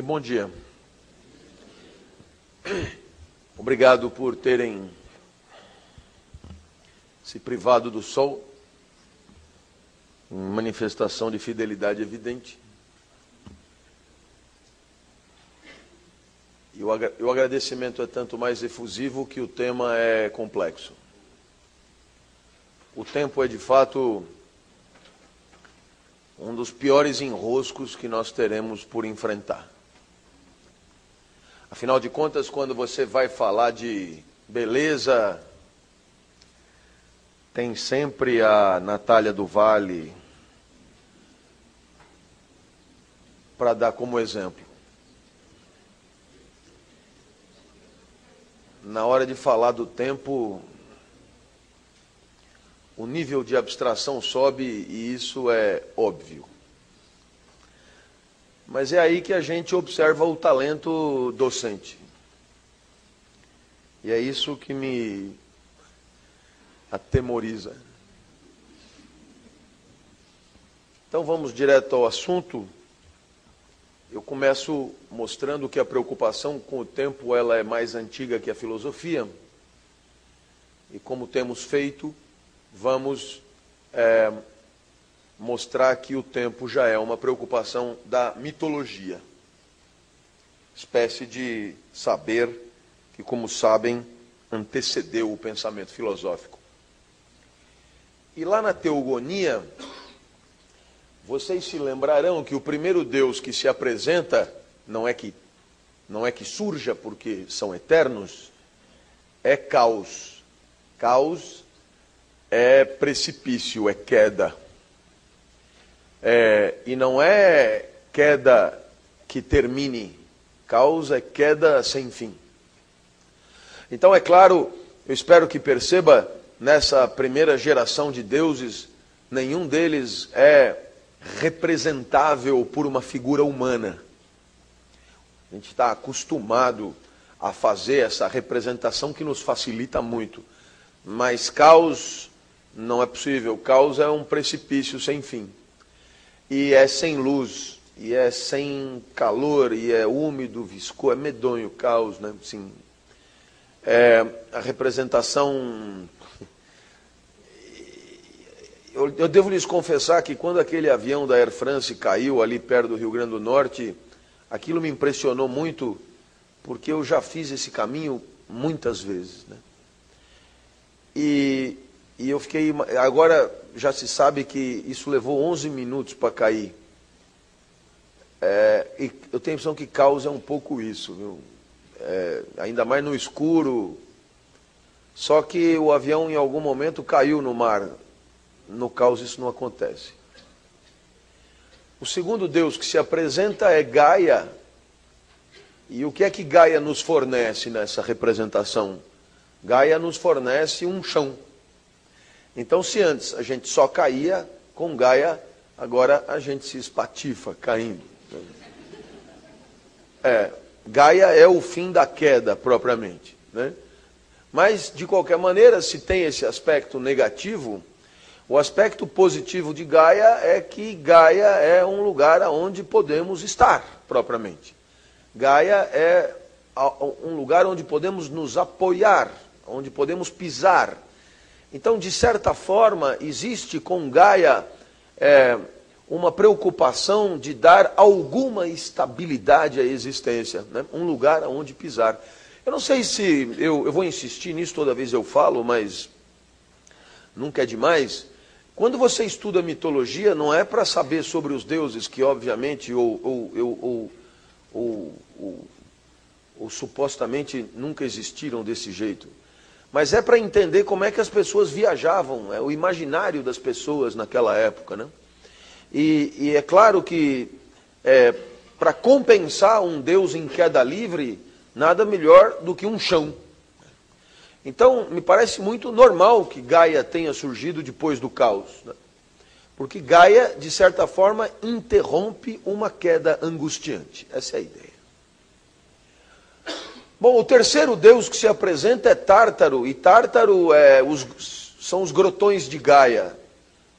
E bom dia. Obrigado por terem se privado do sol. Manifestação de fidelidade evidente. E o agradecimento é tanto mais efusivo que o tema é complexo. O tempo é de fato um dos piores enroscos que nós teremos por enfrentar. Afinal de contas, quando você vai falar de beleza, tem sempre a Natália do Vale para dar como exemplo. Na hora de falar do tempo, o nível de abstração sobe e isso é óbvio. Mas é aí que a gente observa o talento docente. E é isso que me atemoriza. Então vamos direto ao assunto. Eu começo mostrando que a preocupação com o tempo ela é mais antiga que a filosofia. E como temos feito, vamos é, mostrar que o tempo já é uma preocupação da mitologia, espécie de saber que, como sabem, antecedeu o pensamento filosófico. E lá na Teogonia, vocês se lembrarão que o primeiro Deus que se apresenta não é que não é que surja porque são eternos, é caos. Caos é precipício, é queda. É, e não é queda que termine, causa é queda sem fim. Então, é claro, eu espero que perceba, nessa primeira geração de deuses, nenhum deles é representável por uma figura humana. A gente está acostumado a fazer essa representação que nos facilita muito. Mas caos não é possível. Caos é um precipício sem fim. E é sem luz, e é sem calor, e é úmido, viscoso, é medonho caos, né? Sim. É, a representação. Eu, eu devo lhes confessar que quando aquele avião da Air France caiu ali perto do Rio Grande do Norte, aquilo me impressionou muito, porque eu já fiz esse caminho muitas vezes. Né? E e eu fiquei. Agora já se sabe que isso levou 11 minutos para cair. É, e eu tenho a impressão que causa um pouco isso, viu? É, ainda mais no escuro. Só que o avião em algum momento caiu no mar. No caos isso não acontece. O segundo Deus que se apresenta é Gaia. E o que é que Gaia nos fornece nessa representação? Gaia nos fornece um chão. Então, se antes a gente só caía com Gaia, agora a gente se espatifa caindo. É, Gaia é o fim da queda propriamente. Né? Mas, de qualquer maneira, se tem esse aspecto negativo, o aspecto positivo de Gaia é que Gaia é um lugar onde podemos estar propriamente. Gaia é um lugar onde podemos nos apoiar, onde podemos pisar então, de certa forma, existe com Gaia é, uma preocupação de dar alguma estabilidade à existência, né? um lugar aonde pisar. Eu não sei se eu, eu vou insistir nisso toda vez eu falo, mas nunca é demais. Quando você estuda mitologia, não é para saber sobre os deuses que, obviamente, ou, ou, ou, ou supostamente nunca existiram desse jeito mas é para entender como é que as pessoas viajavam, é o imaginário das pessoas naquela época. Né? E, e é claro que é, para compensar um Deus em queda livre, nada melhor do que um chão. Então, me parece muito normal que Gaia tenha surgido depois do caos. Né? Porque Gaia, de certa forma, interrompe uma queda angustiante. Essa é a ideia. Bom, o terceiro deus que se apresenta é Tártaro, e Tártaro é os, são os grotões de Gaia.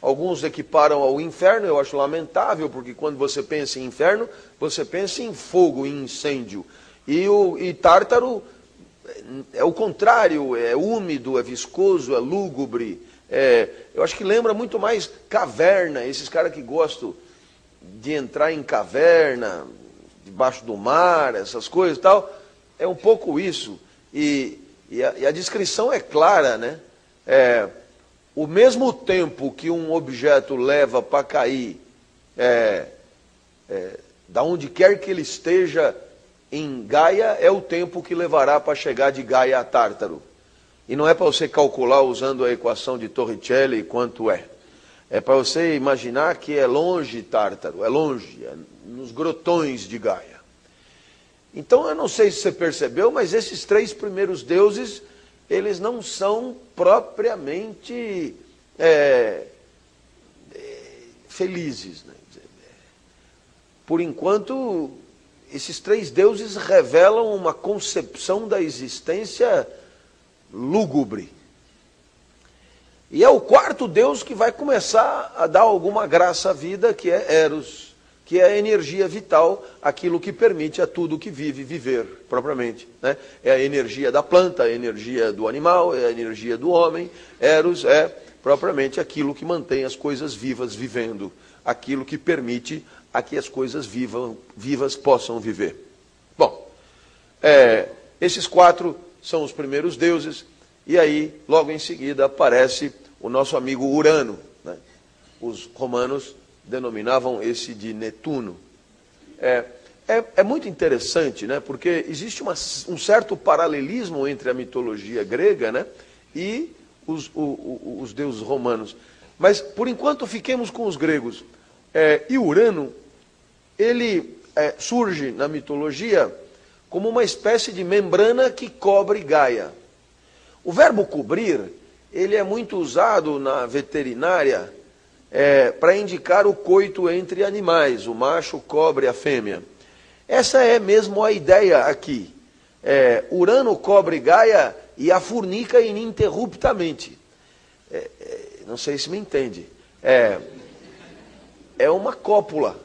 Alguns equiparam ao inferno, eu acho lamentável, porque quando você pensa em inferno, você pensa em fogo, em incêndio. E, o, e Tártaro é o contrário, é úmido, é viscoso, é lúgubre. É, eu acho que lembra muito mais caverna, esses caras que gostam de entrar em caverna, debaixo do mar, essas coisas e tal. É um pouco isso. E, e, a, e a descrição é clara, né? É, o mesmo tempo que um objeto leva para cair, é, é, da onde quer que ele esteja em Gaia, é o tempo que levará para chegar de Gaia a Tártaro. E não é para você calcular usando a equação de Torricelli quanto é. É para você imaginar que é longe Tártaro, é longe, é nos grotões de Gaia. Então eu não sei se você percebeu, mas esses três primeiros deuses eles não são propriamente é, é, felizes. Né? Por enquanto, esses três deuses revelam uma concepção da existência lúgubre. E é o quarto deus que vai começar a dar alguma graça à vida, que é Eros que é a energia vital, aquilo que permite a tudo que vive viver propriamente. Né? É a energia da planta, a energia do animal, é a energia do homem. Eros é propriamente aquilo que mantém as coisas vivas vivendo, aquilo que permite a que as coisas vivam, vivas possam viver. Bom, é, esses quatro são os primeiros deuses, e aí, logo em seguida, aparece o nosso amigo Urano. Né? Os romanos denominavam esse de Netuno. É, é, é muito interessante, né, porque existe uma, um certo paralelismo entre a mitologia grega né, e os, o, o, os deuses romanos. Mas, por enquanto, fiquemos com os gregos. É, e Urano, ele é, surge na mitologia como uma espécie de membrana que cobre Gaia. O verbo cobrir, ele é muito usado na veterinária é, para indicar o coito entre animais, o macho cobre a fêmea. Essa é mesmo a ideia aqui. É, Urano cobre Gaia e a furnica ininterruptamente. É, é, não sei se me entende. É, é uma cópula.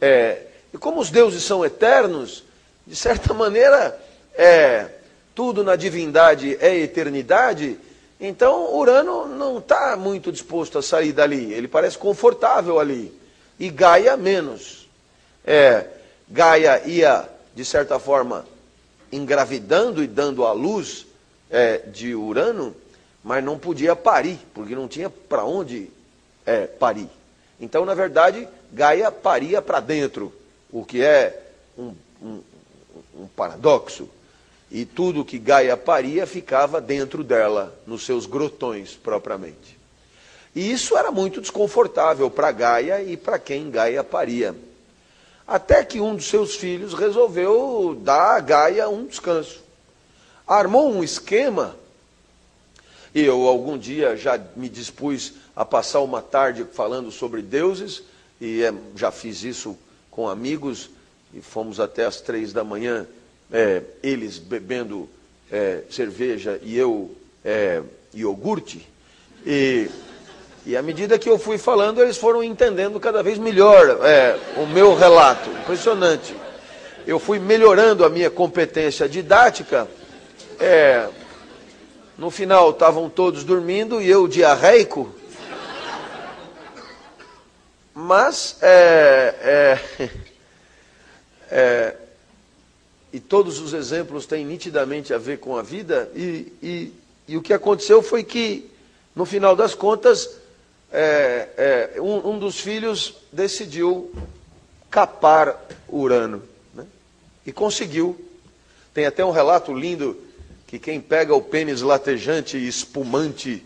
É, e como os deuses são eternos, de certa maneira, é, tudo na divindade é eternidade, então, Urano não está muito disposto a sair dali. Ele parece confortável ali. E Gaia menos. É, Gaia ia, de certa forma, engravidando e dando à luz é, de Urano, mas não podia parir, porque não tinha para onde é, parir. Então, na verdade, Gaia paria para dentro, o que é um, um, um paradoxo e tudo que Gaia paria ficava dentro dela, nos seus grotões propriamente. E isso era muito desconfortável para Gaia e para quem Gaia paria. Até que um dos seus filhos resolveu dar a Gaia um descanso. Armou um esquema, e eu algum dia já me dispus a passar uma tarde falando sobre deuses, e é, já fiz isso com amigos, e fomos até as três da manhã é, eles bebendo é, cerveja e eu é, iogurte. E, e à medida que eu fui falando, eles foram entendendo cada vez melhor é, o meu relato. Impressionante. Eu fui melhorando a minha competência didática. É, no final estavam todos dormindo e eu diarreico. Mas é, é, é, e todos os exemplos têm nitidamente a ver com a vida, e, e, e o que aconteceu foi que, no final das contas, é, é, um, um, dos filhos decidiu capar Urano. Né? E conseguiu. Tem até um relato lindo que quem pega o pênis latejante e espumante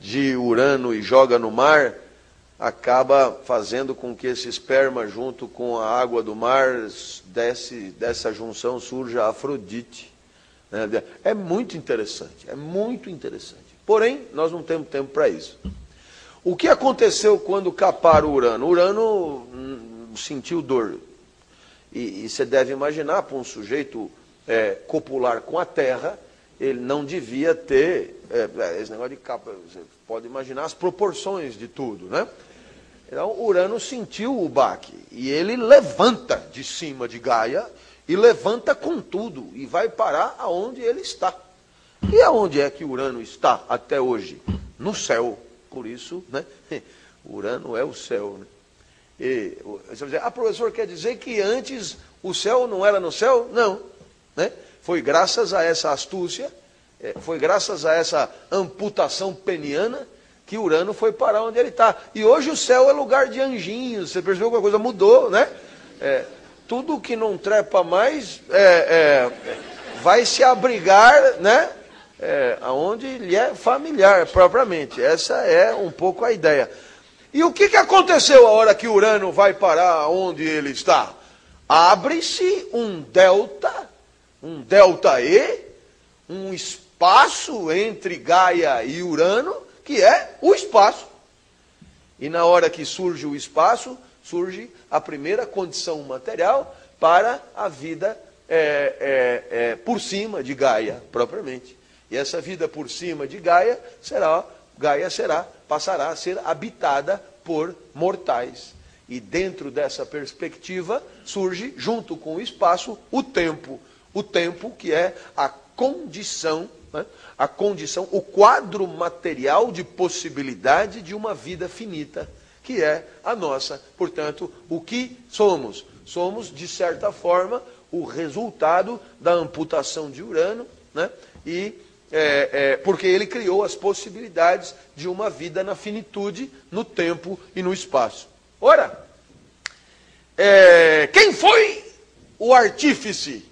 de Urano e joga no mar, acaba fazendo com que esse esperma, junto com a água do mar, desse, dessa junção surja a Afrodite. Né? É muito interessante, é muito interessante. Porém, nós não temos tempo para isso. O que aconteceu quando caparam Urano? Urano hum, sentiu dor. E, e você deve imaginar para um sujeito é, copular com a Terra ele não devia ter. É, é, esse negócio de capa, você pode imaginar as proporções de tudo, né? Então, Urano sentiu o baque e ele levanta de cima de Gaia e levanta com tudo e vai parar aonde ele está. E aonde é que Urano está até hoje? No céu. Por isso, né? Urano é o céu. Né? E, você vai dizer, ah, professor, quer dizer que antes o céu não era no céu? Não. Né? Foi graças a essa astúcia, é, foi graças a essa amputação peniana que Urano foi parar onde ele está. E hoje o céu é lugar de anjinhos. Você percebeu que a coisa mudou, né? É, tudo que não trepa mais é, é, vai se abrigar, né? É, aonde lhe é familiar propriamente. Essa é um pouco a ideia. E o que, que aconteceu a hora que Urano vai parar onde ele está? Abre-se um delta, um delta E, um espaço entre Gaia e Urano, que é o espaço. E na hora que surge o espaço, surge a primeira condição material para a vida é, é, é, por cima de Gaia, propriamente. E essa vida por cima de Gaia será, Gaia será, passará a ser habitada por mortais. E dentro dessa perspectiva surge, junto com o espaço, o tempo. O tempo que é a condição né, a condição, o quadro material de possibilidade de uma vida finita, que é a nossa. Portanto, o que somos? Somos, de certa forma, o resultado da amputação de Urano, né? e é, é, porque ele criou as possibilidades de uma vida na finitude, no tempo e no espaço. Ora, é, quem foi o artífice?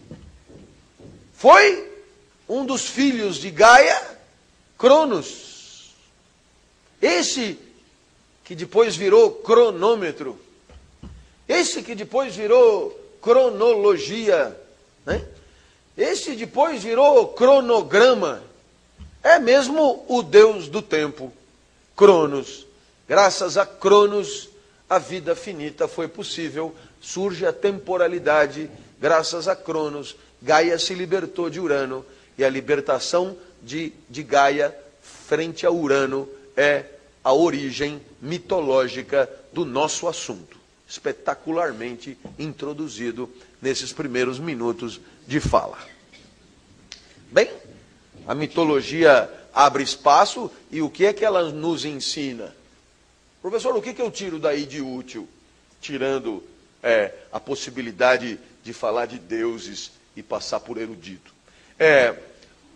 Foi um dos filhos de Gaia, Cronos. Esse que depois virou cronômetro. Esse que depois virou cronologia. Né? Esse depois virou cronograma. É mesmo o Deus do tempo, Cronos. Graças a Cronos, a vida finita foi possível. Surge a temporalidade. Graças a Cronos, Gaia se libertou de Urano e a libertação de, de Gaia frente a Urano é a origem mitológica do nosso assunto, espetacularmente introduzido nesses primeiros minutos de fala. Bem, a mitologia abre espaço e o que é que ela nos ensina? Professor, o que, que eu tiro daí de útil? Tirando é, a possibilidade de falar de deuses e passar por erudito. É,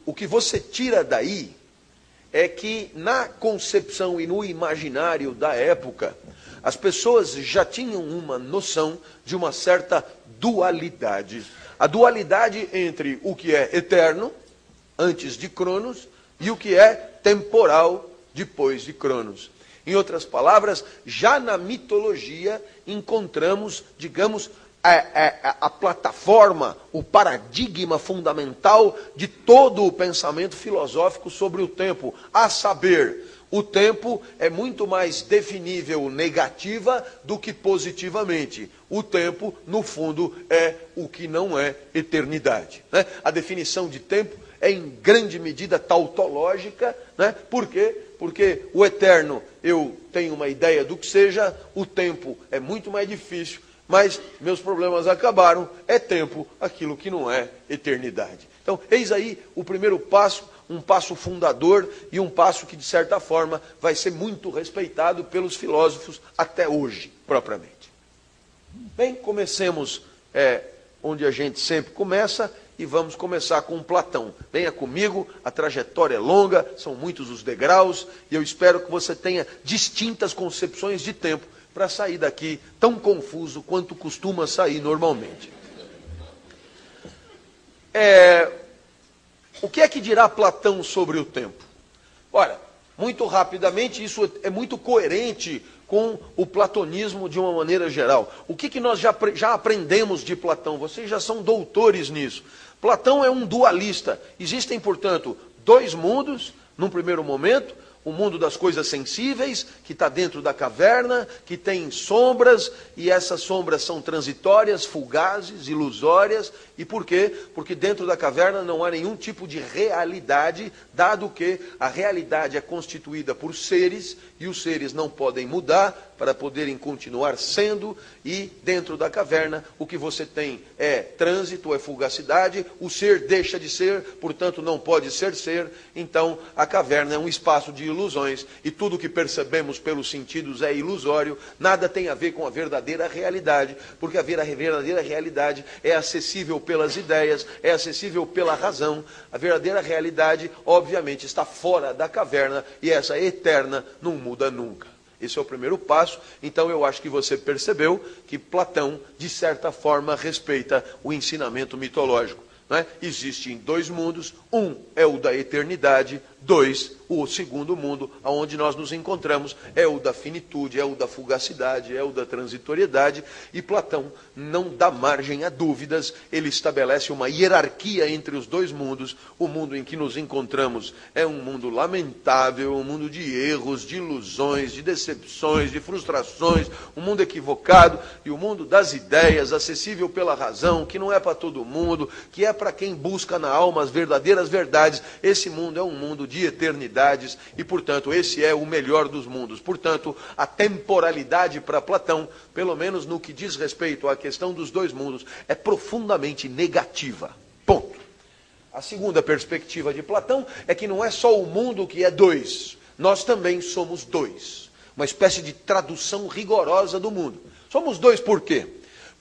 o que você tira daí é que na concepção e no imaginário da época, as pessoas já tinham uma noção de uma certa dualidade. A dualidade entre o que é eterno, antes de Cronos, e o que é temporal, depois de Cronos. Em outras palavras, já na mitologia encontramos, digamos, a, é, a, é, é a, plataforma, o paradigma fundamental de todo o pensamento filosófico sobre o tempo, a saber, o tempo é muito mais definível negativa do que positivamente. O tempo, no fundo, é o que não é eternidade. Né? A definição de tempo é em grande medida tautológica, né? por quê? Porque o eterno, eu tenho uma ideia do que seja, o tempo é muito mais difícil mas meus problemas acabaram, é tempo, aquilo que não é eternidade. Então, eis aí o primeiro passo, um passo fundador e um passo que, de certa forma, vai ser muito respeitado pelos filósofos até hoje, propriamente. Bem, comecemos é, onde a gente sempre começa e vamos começar com Platão. Venha comigo, a trajetória é longa, são muitos os degraus e eu espero que você tenha distintas concepções de tempo para sair daqui tão confuso quanto costuma sair normalmente. É, o que é que dirá Platão sobre o tempo? Ora, muito rapidamente, isso é muito coerente com o platonismo de uma maneira geral. O que, que nós já, já aprendemos de Platão? Vocês já são doutores nisso. Platão é um dualista. Existem, portanto, dois mundos, num primeiro momento, o mundo das coisas sensíveis, que está dentro da caverna, que tem sombras, e essas sombras são transitórias, fugazes, ilusórias. E por quê? Porque dentro da caverna não há nenhum tipo de realidade, dado que a realidade é constituída por seres, e os seres não podem mudar para poderem continuar sendo, e dentro da caverna o que você tem é trânsito, é fugacidade, o ser deixa de ser, portanto não pode ser ser, então a caverna é um espaço de ilusões. E tudo que percebemos pelos sentidos é ilusório, nada tem a ver com a verdadeira realidade, porque a verdadeira realidade é acessível pelas ideias, é acessível pela razão. A verdadeira realidade, obviamente, está fora da caverna e essa eterna não muda nunca. Esse é o primeiro passo. Então eu acho que você percebeu que Platão, de certa forma, respeita o ensinamento mitológico. Né? Existem dois mundos, um é o da eternidade, dois o segundo mundo, aonde nós nos encontramos, é o da finitude, é o da fugacidade, é o da transitoriedade, e Platão não dá margem a dúvidas, ele estabelece uma hierarquia entre os dois mundos. O mundo em que nos encontramos é um mundo lamentável, um mundo de erros, de ilusões, de decepções, de frustrações, um mundo equivocado, e o mundo das ideias, acessível pela razão, que não é para todo mundo, que é para quem busca na alma as verdadeiras verdades. Esse mundo é um mundo de eternidade e, portanto, esse é o melhor dos mundos. Portanto, a temporalidade para Platão, pelo menos no que diz respeito à questão dos dois mundos, é profundamente negativa. Ponto. A segunda perspectiva de Platão é que não é só o mundo que é dois, nós também somos dois. Uma espécie de tradução rigorosa do mundo. Somos dois por quê?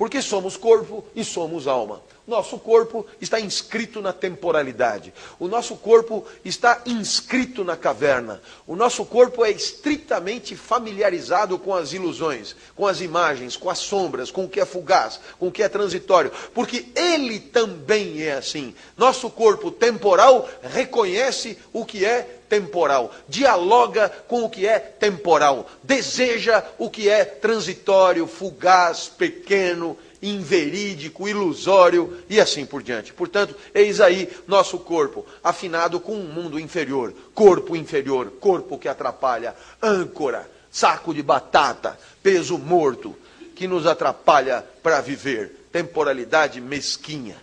Porque somos corpo e somos alma. Nosso corpo está inscrito na temporalidade. O nosso corpo está inscrito na caverna. O nosso corpo é estritamente familiarizado com as ilusões, com as imagens, com as sombras, com o que é fugaz, com o que é transitório. Porque ele também é assim. Nosso corpo temporal reconhece o que é temporal, dialoga com o que é temporal, deseja o que é transitório, fugaz, pequeno inverídico, ilusório e assim por diante. Portanto, eis aí nosso corpo, afinado com um mundo inferior, corpo inferior, corpo que atrapalha, âncora, saco de batata, peso morto, que nos atrapalha para viver, temporalidade mesquinha.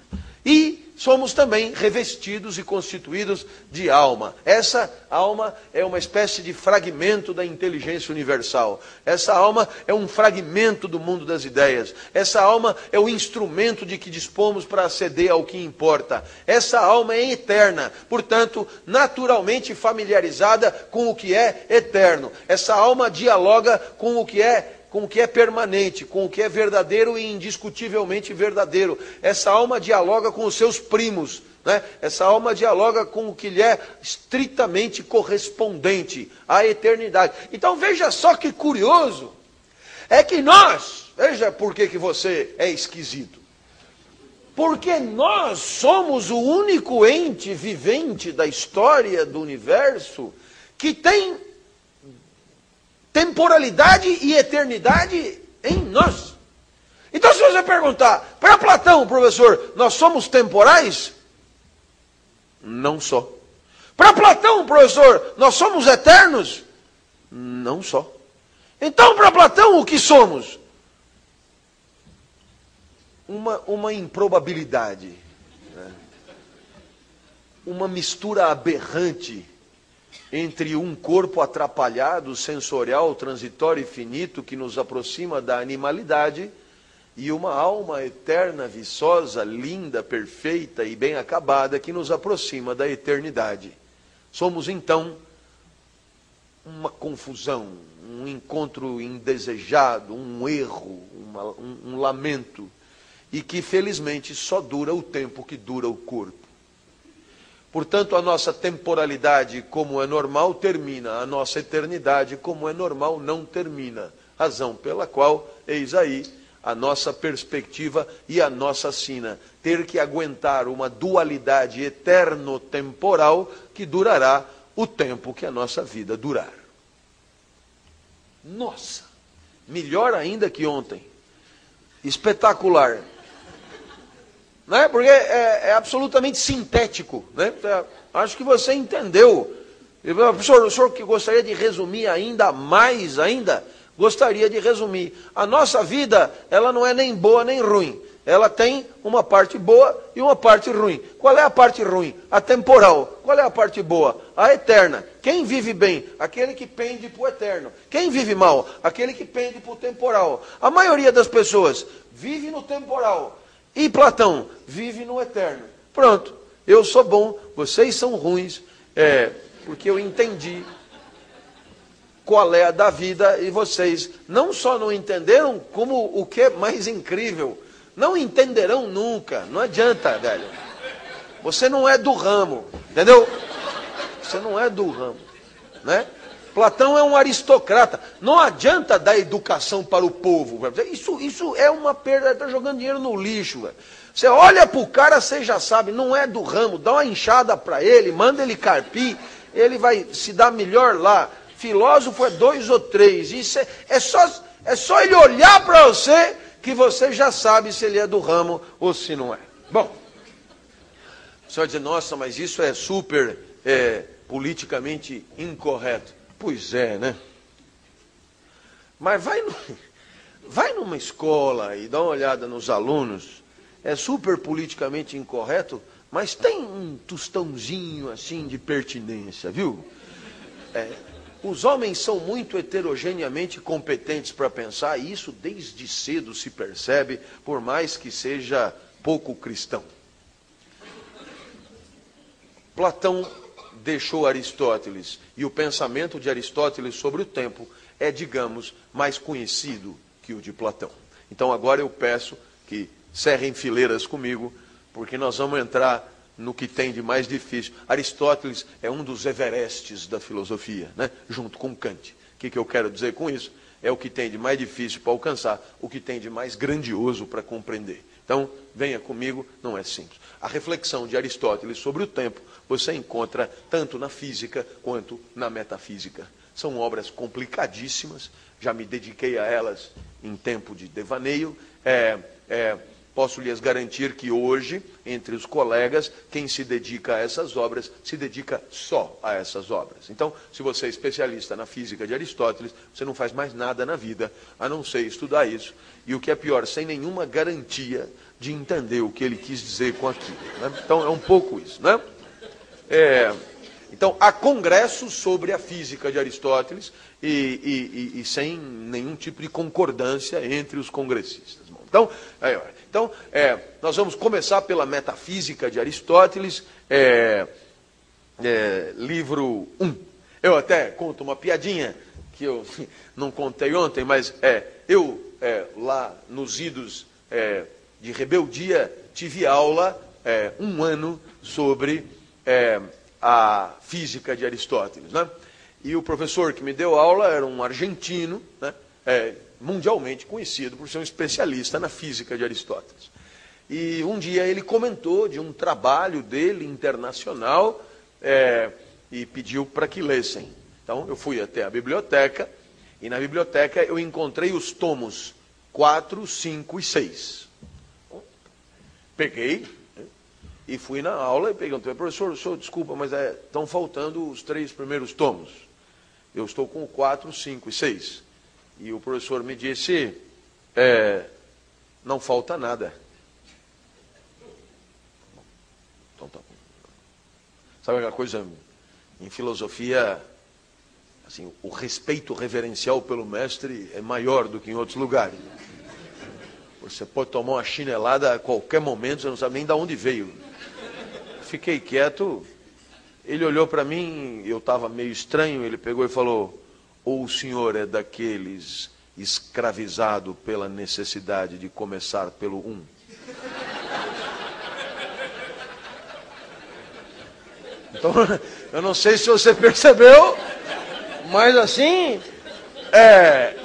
E somos também revestidos e constituídos de alma. Essa alma é uma espécie de fragmento da inteligência universal. Essa alma é um fragmento do mundo das ideias. Essa alma é o instrumento de que dispomos para aceder ao que importa. Essa alma é eterna, portanto, naturalmente familiarizada com o que é eterno. Essa alma dialoga com o que é com o que é permanente, com o que é verdadeiro e indiscutivelmente verdadeiro. Essa alma dialoga com os seus primos, né? essa alma dialoga com o que lhe é estritamente correspondente à eternidade. Então veja só que curioso, é que nós, veja por que, que você é esquisito. Porque nós somos o único ente vivente da história do universo que tem temporalidade e eternidade em nós. Então, se você perguntar, para Platão, professor, nós somos temporais? Não só. Para Platão, professor, nós somos eternos? Não só. Então, para Platão, o que somos? Uma, uma improbabilidade. Né? Uma mistura aberrante entre um corpo atrapalhado, sensorial, transitório e finito, que nos aproxima da animalidade, e uma alma eterna, viçosa, linda, perfeita e bem acabada, que nos aproxima da eternidade. Somos então uma confusão, um encontro indesejado, um erro, uma, um, um lamento, e que felizmente só dura o tempo que dura o corpo. Portanto, a nossa temporalidade, como é normal, termina, a nossa eternidade, como é normal, não termina. Razão pela qual, eis aí, a nossa perspectiva e a nossa sina. Ter que aguentar uma dualidade eterno-temporal que durará o tempo que a nossa vida durar. Nossa! Melhor ainda que ontem. Espetacular né? porque é, é absolutamente sintético. Né? Então, acho que você entendeu o senhor que gostaria de resumir ainda mais ainda? Gostaria de resumir. A nossa vida, ela não é nem boa nem ruim. Ela tem uma parte boa e uma parte ruim. Qual é a parte ruim? A temporal. Qual é a parte boa? A eterna. Quem vive bem? Aquele que pende para o eterno. Quem vive mal? Aquele que pende para o temporal. A maioria das pessoas vive no temporal. E Platão vive no eterno. Pronto. Eu sou bom, vocês são ruins. É, porque eu entendi qual é a da vida e vocês não só não entenderam, como o que é mais incrível, não entenderão nunca. Não adianta, velho. Você não é do ramo, entendeu? Você não é do ramo, né? Platão é um aristocrata. Não adianta dar educação para o povo. Isso, isso é uma perda, está jogando dinheiro no lixo. Velho. Você olha para o cara, você já sabe, não é do ramo, dá uma enxada para ele, manda ele carpir, ele vai se dar melhor lá. Filósofo é dois ou três. Isso é, é só, é só ele olhar para você que você já sabe se ele é do ramo ou se não é. Bom, você vai dizer, nossa, mas isso é super é, politicamente incorreto. Pois é, né? Mas vai, no, vai numa escola e dá uma olhada nos alunos. É super politicamente incorreto mas tem um tostãozinho assim de pertinência, viu? É, os homens são muito heterogeneamente competentes para pensar, e isso desde cedo se percebe, por mais que seja pouco cristão. Platão deixou Aristóteles, e o pensamento de Aristóteles sobre o tempo é, digamos, mais conhecido que o de Platão. Então agora eu peço que cerrem fileiras comigo porque nós vamos entrar no que tem de mais difícil. Aristóteles é um dos Everestes da filosofia, né? junto com Kant. O que, que eu quero dizer com isso? É o que tem de mais difícil para alcançar, o que tem de mais grandioso para compreender. Então, venha comigo, não é simples. A reflexão de Aristóteles sobre o tempo você encontra tanto na física quanto na metafísica. São obras complicadíssimas, já me dediquei a elas em tempo de devaneio. É, é, Posso lhes garantir que hoje, entre os colegas, quem se dedica a essas obras, se dedica só a essas obras. Então, se você é especialista na física de Aristóteles, você não faz mais nada na vida a não ser estudar isso. E o que é pior, sem nenhuma garantia de entender o que ele quis dizer com aquilo. Né? Então, é um pouco isso. Né? É, então, há congressos sobre a física de Aristóteles e, e, e, e sem nenhum tipo de concordância entre os congressistas. Então, é, então é, nós vamos começar pela metafísica de Aristóteles, é, é livro 1. Eu até conto uma piadinha que eu não contei ontem, mas é, eu é, lá nos idos é, de rebeldia tive aula um ano sobre a física de Aristóteles. Né? E o professor que me deu aula era um argentino, né? Mundialmente conhecido por ser um especialista na física de Aristóteles. E um dia ele comentou de um trabalho dele internacional é, e pediu para que lessem. Então eu fui até a biblioteca e na biblioteca eu encontrei os tomos 4, 5 e 6. Peguei né, e fui na aula e perguntei, professor, senhor, desculpa, mas é, estão faltando os três primeiros tomos. Eu estou com o 4, 5 e 6. E o professor me disse: é, não falta nada. Então tá Sabe aquela coisa em filosofia, assim, o respeito reverencial pelo mestre é maior do que em outros lugares. Você pode tomar uma chinelada a qualquer momento, você não sabe nem de onde veio. Fiquei quieto, ele olhou para mim, eu estava meio estranho, ele pegou e falou: ou o senhor é daqueles escravizado pela necessidade de começar pelo um? Então, eu não sei se você percebeu, mas assim, é,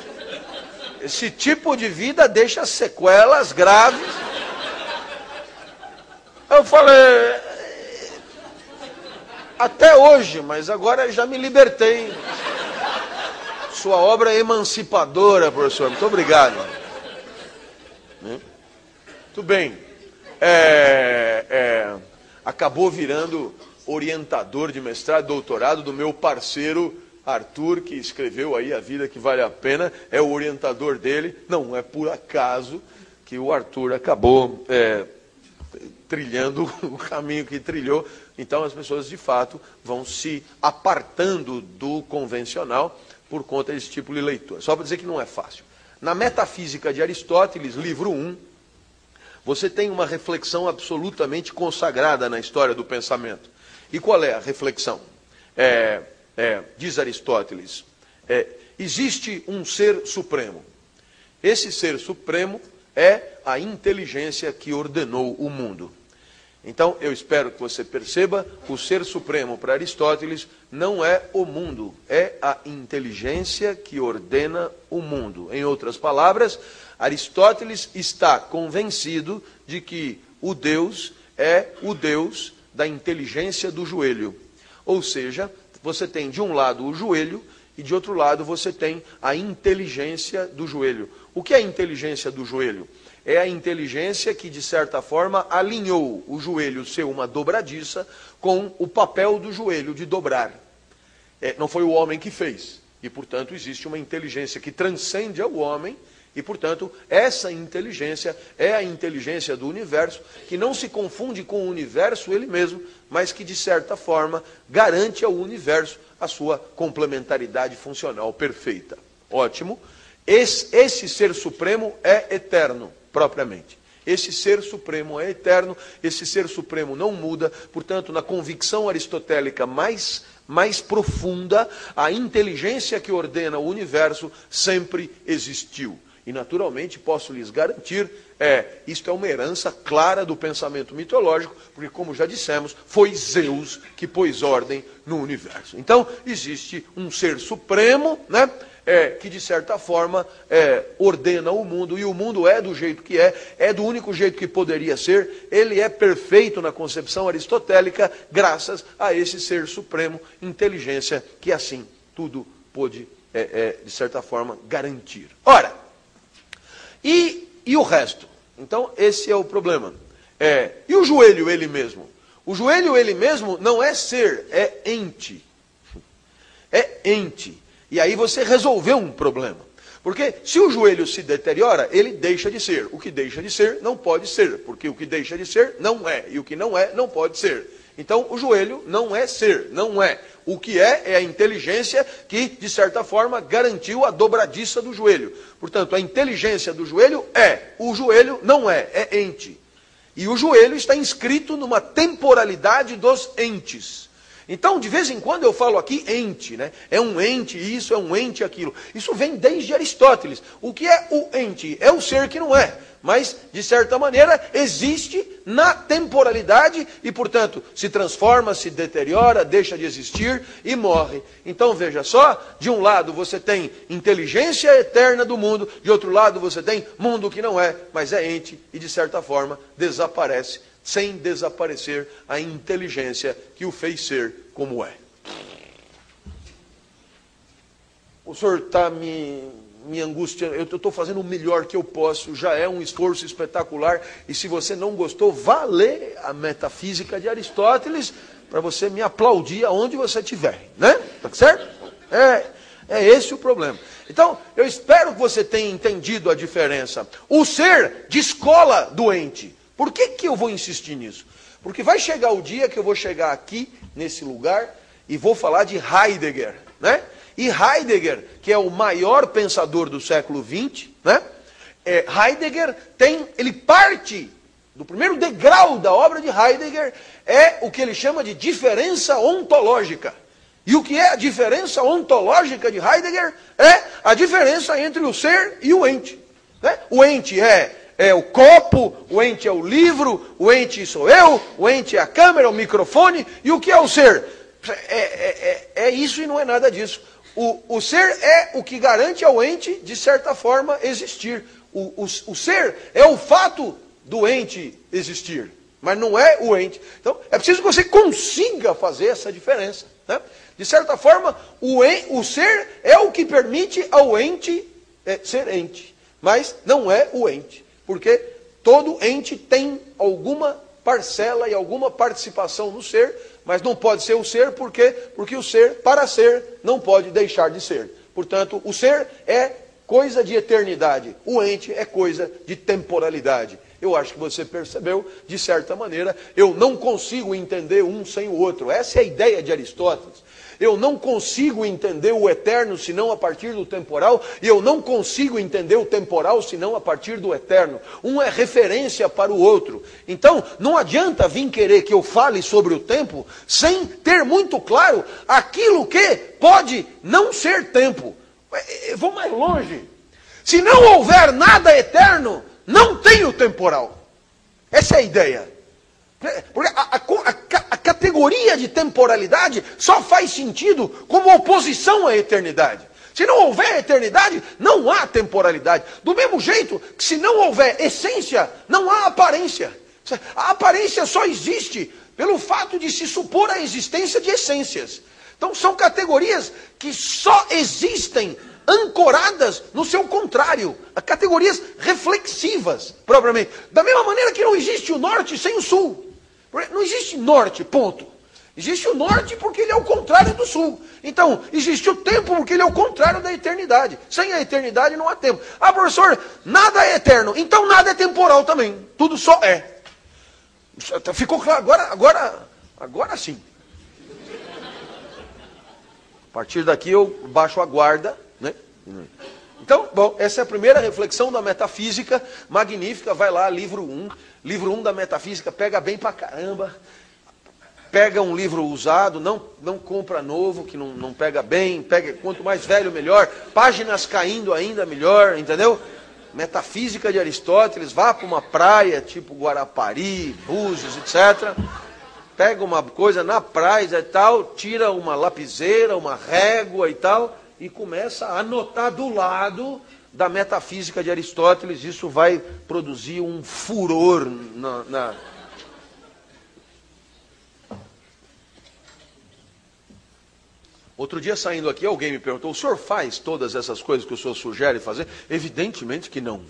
esse tipo de vida deixa sequelas graves. Eu falei, até hoje, mas agora já me libertei. Sua obra é emancipadora, professor. Muito obrigado. Né? Muito bem. É, é, acabou virando orientador de mestrado, doutorado do meu parceiro Arthur, que escreveu aí A Vida que Vale a Pena, é o orientador dele. Não é por acaso que o Arthur acabou é, trilhando o caminho que trilhou. Então as pessoas de fato vão se apartando do convencional por conta desse tipo de leitura. Só para dizer que não é fácil. Na Metafísica de Aristóteles, livro 1, você tem uma reflexão absolutamente consagrada na história do pensamento. E qual é a reflexão? É, é, diz Aristóteles, é, existe um ser supremo. Esse ser supremo é a inteligência que ordenou o mundo. Então, eu espero que você perceba, o ser supremo para Aristóteles não é o mundo, é a inteligência que ordena o mundo. Em outras palavras, Aristóteles está convencido de que o Deus é o Deus da inteligência do joelho. Ou seja, você tem de um lado o joelho e de outro lado você tem a inteligência do joelho. O que é a inteligência do joelho? É a inteligência que, de certa forma, alinhou o joelho ser uma dobradiça com o papel do joelho de dobrar. É, não foi o homem que fez. E, portanto, existe uma inteligência que transcende ao homem e, portanto, essa inteligência é a inteligência do universo, que não se confunde com o universo ele mesmo, mas que, de certa forma, garante ao universo a sua complementaridade funcional perfeita. Ótimo. Esse, esse ser supremo é eterno, propriamente. Esse ser supremo é eterno, esse ser supremo não muda, portanto, na convicção aristotélica mais, mais profunda, a inteligência que ordena o universo sempre existiu. E naturalmente posso lhes garantir, é, isto é uma herança clara do pensamento mitológico, porque como já dissemos, foi Zeus que pôs ordem no universo. Então, existe um ser supremo, né? É, que de certa forma é, ordena o mundo, e o mundo é do jeito que é, é do único jeito que poderia ser, ele é perfeito na concepção aristotélica, graças a esse ser supremo, inteligência, que assim tudo pôde, é, é de certa forma, garantir. Ora, e, e o resto? Então, esse é o problema. É, e o joelho, ele mesmo? O joelho, ele mesmo, não é ser, é ente. É ente. E aí você resolveu um problema. Porque se o joelho se deteriora, ele deixa de ser. O que deixa de ser não pode ser, porque o que deixa de ser não é, e o que não é não pode ser. Então, o joelho não é ser, não é. O que é, é a inteligência que, de certa forma, garantiu a dobradiça do joelho. Portanto, a inteligência do joelho é, o joelho não é, é ente. E o joelho está inscrito numa temporalidade dos entes. Então, de vez em quando eu falo aqui ente, né? É um ente isso, é um ente aquilo. Isso vem desde Aristóteles. O que é o ente? É o ser que não é mas, de certa maneira, existe na temporalidade e, portanto, se transforma, se deteriora, deixa de existir e morre. Então, veja só: de um lado você tem inteligência eterna do mundo, de outro lado você tem mundo que não é, mas é ente e, de certa forma, desaparece, sem desaparecer a inteligência que o fez ser como é. O senhor está me minha angústia, eu estou fazendo o melhor que eu posso, já é um esforço espetacular. E se você não gostou, vá ler a metafísica de Aristóteles para você me aplaudir aonde você estiver, né? Tá certo? É, é esse o problema. Então, eu espero que você tenha entendido a diferença. O ser descola doente. Por que, que eu vou insistir nisso? Porque vai chegar o dia que eu vou chegar aqui, nesse lugar, e vou falar de Heidegger, né? E Heidegger, que é o maior pensador do século XX, né? É, Heidegger tem, ele parte do primeiro degrau da obra de Heidegger é o que ele chama de diferença ontológica. E o que é a diferença ontológica de Heidegger? É a diferença entre o ser e o ente. Né? O ente é, é o copo, o ente é o livro, o ente sou eu, o ente é a câmera, o microfone, e o que é o ser? É, é, é, é isso e não é nada disso. O, o ser é o que garante ao ente, de certa forma, existir. O, o, o ser é o fato do ente existir, mas não é o ente. Então, é preciso que você consiga fazer essa diferença. Né? De certa forma, o, en, o ser é o que permite ao ente é, ser ente, mas não é o ente, porque todo ente tem alguma parcela e alguma participação no ser, mas não pode ser o ser, por quê? Porque o ser, para ser, não pode deixar de ser. Portanto, o ser é coisa de eternidade, o ente é coisa de temporalidade. Eu acho que você percebeu, de certa maneira, eu não consigo entender um sem o outro. Essa é a ideia de Aristóteles. Eu não consigo entender o eterno senão a partir do temporal, e eu não consigo entender o temporal senão a partir do eterno. Um é referência para o outro. Então, não adianta vir querer que eu fale sobre o tempo sem ter muito claro aquilo que pode não ser tempo. Eu vou mais longe. Se não houver nada eterno, não tem o temporal. Essa é a ideia. Porque a, a, a, categoria de temporalidade só faz sentido como oposição à eternidade. Se não houver eternidade, não há temporalidade. Do mesmo jeito que se não houver essência, não há aparência. A aparência só existe pelo fato de se supor a existência de essências. Então são categorias que só existem ancoradas no seu contrário, a categorias reflexivas, propriamente. Da mesma maneira que não existe o norte sem o sul. Não existe norte, ponto. Existe o norte porque ele é o contrário do sul. Então, existe o tempo porque ele é o contrário da eternidade. Sem a eternidade não há tempo. Ah, professor, nada é eterno, então nada é temporal também. Tudo só é. Ficou claro? Agora, agora, agora sim. A partir daqui eu baixo a guarda então, bom, essa é a primeira reflexão da metafísica, magnífica, vai lá, livro 1, livro 1 da metafísica, pega bem pra caramba, pega um livro usado, não, não compra novo, que não, não pega bem, pega quanto mais velho melhor, páginas caindo ainda melhor, entendeu? Metafísica de Aristóteles, vá para uma praia tipo Guarapari, Búzios, etc. Pega uma coisa na praia e tal, tira uma lapiseira, uma régua e tal, e começa a anotar do lado da metafísica de Aristóteles. Isso vai produzir um furor na. na... Outro dia saindo aqui, alguém me perguntou: o senhor faz todas essas coisas que o senhor sugere fazer? Evidentemente que não.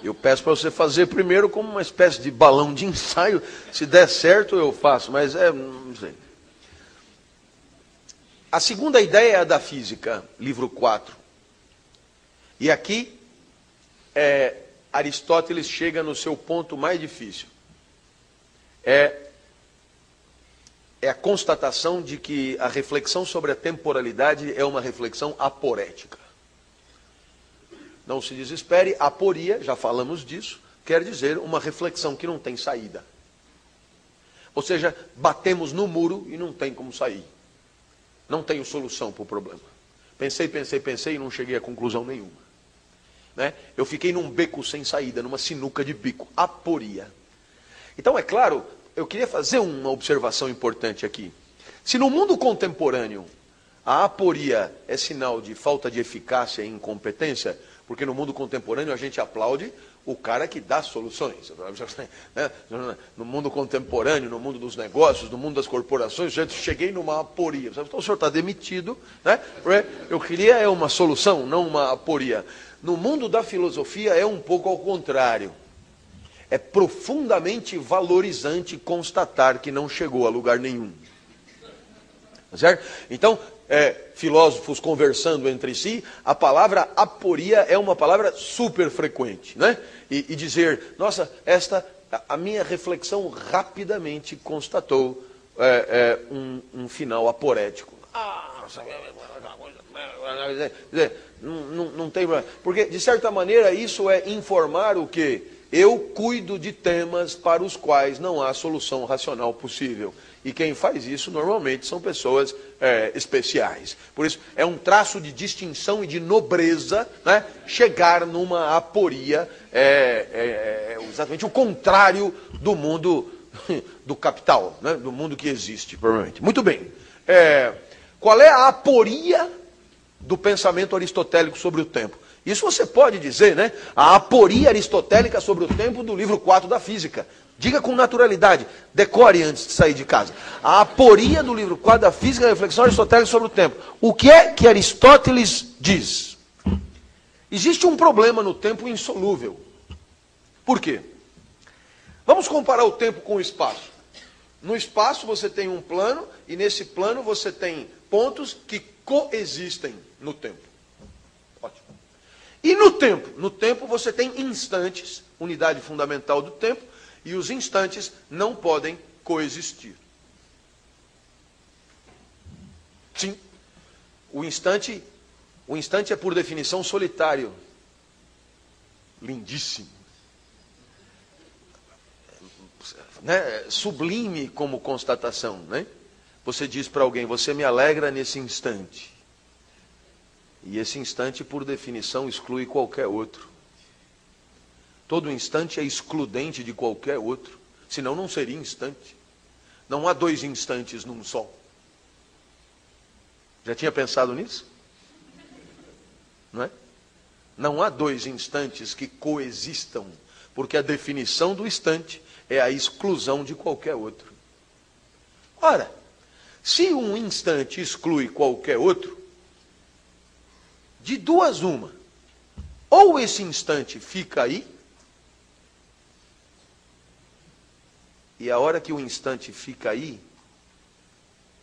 Eu peço para você fazer primeiro como uma espécie de balão de ensaio. Se der certo, eu faço, mas é. Não sei. A segunda ideia é a da física, livro 4. E aqui é, Aristóteles chega no seu ponto mais difícil. É, é a constatação de que a reflexão sobre a temporalidade é uma reflexão aporética. Não se desespere, aporia, já falamos disso, quer dizer uma reflexão que não tem saída. Ou seja, batemos no muro e não tem como sair. Não tenho solução para o problema. Pensei, pensei, pensei e não cheguei a conclusão nenhuma. Né? Eu fiquei num beco sem saída, numa sinuca de bico, aporia. Então, é claro, eu queria fazer uma observação importante aqui. Se no mundo contemporâneo a aporia é sinal de falta de eficácia e incompetência, porque no mundo contemporâneo a gente aplaude o cara que dá soluções. Né? No mundo contemporâneo, no mundo dos negócios, no mundo das corporações, eu cheguei numa aporia. Então o senhor está demitido, né? Eu queria é uma solução, não uma aporia. No mundo da filosofia é um pouco ao contrário. É profundamente valorizante constatar que não chegou a lugar nenhum. Tá certo? Então, é, filósofos conversando entre si, a palavra aporia é uma palavra super frequente, né? E, e dizer, nossa, esta, a, minha reflexão rapidamente constatou é, é, um, um, final aporético. Ah, não, não, não tem Porque, de certa maneira, isso é informar o que? Eu cuido de temas para os quais não há solução racional possível. E quem faz isso normalmente são pessoas é, especiais. Por isso, é um traço de distinção e de nobreza né, chegar numa aporia, é, é, é exatamente o contrário do mundo do capital, né, do mundo que existe, provavelmente. Muito bem. É, qual é a aporia do pensamento aristotélico sobre o tempo? Isso você pode dizer, né? A aporia aristotélica sobre o tempo do livro 4 da física. Diga com naturalidade, decore antes de sair de casa. A aporia do livro 4 da Física, reflexão aristotélica sobre o tempo. O que é que Aristóteles diz? Existe um problema no tempo insolúvel. Por quê? Vamos comparar o tempo com o espaço. No espaço você tem um plano e nesse plano você tem pontos que coexistem no tempo. Ótimo. E no tempo? No tempo você tem instantes, unidade fundamental do tempo, e os instantes não podem coexistir. Sim. O instante, o instante é por definição solitário. Lindíssimo. Né? Sublime como constatação, né? Você diz para alguém: "Você me alegra nesse instante". E esse instante, por definição, exclui qualquer outro. Todo instante é excludente de qualquer outro, senão não seria instante. Não há dois instantes num só. Já tinha pensado nisso? Não é? Não há dois instantes que coexistam, porque a definição do instante é a exclusão de qualquer outro. Ora, se um instante exclui qualquer outro, de duas uma, ou esse instante fica aí, e a hora que o instante fica aí,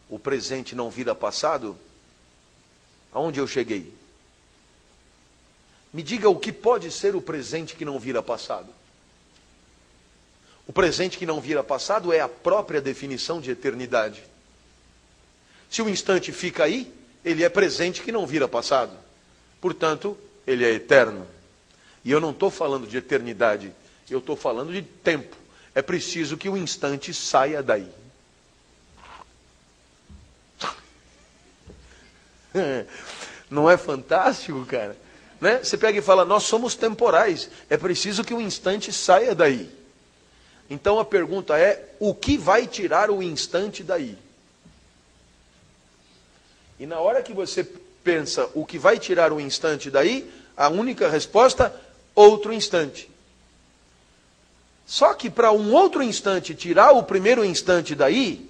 o presente não vira passado, Aonde eu cheguei? Me diga o que pode ser o presente que não vira passado. O presente que não vira passado é a própria definição de eternidade. Se o instante fica aí, ele é presente que não vira passado. Portanto, ele é eterno. E eu não estou falando de eternidade, eu estou falando de tempo. É preciso que o instante saia daí. Não é fantástico, cara? Né? Você pega e fala, nós somos temporais, é preciso que o instante saia daí. Então a pergunta é: o que vai tirar o instante daí? E na hora que você pensa o que vai tirar o instante daí, a única resposta, outro instante. Só que para um outro instante tirar o primeiro instante daí,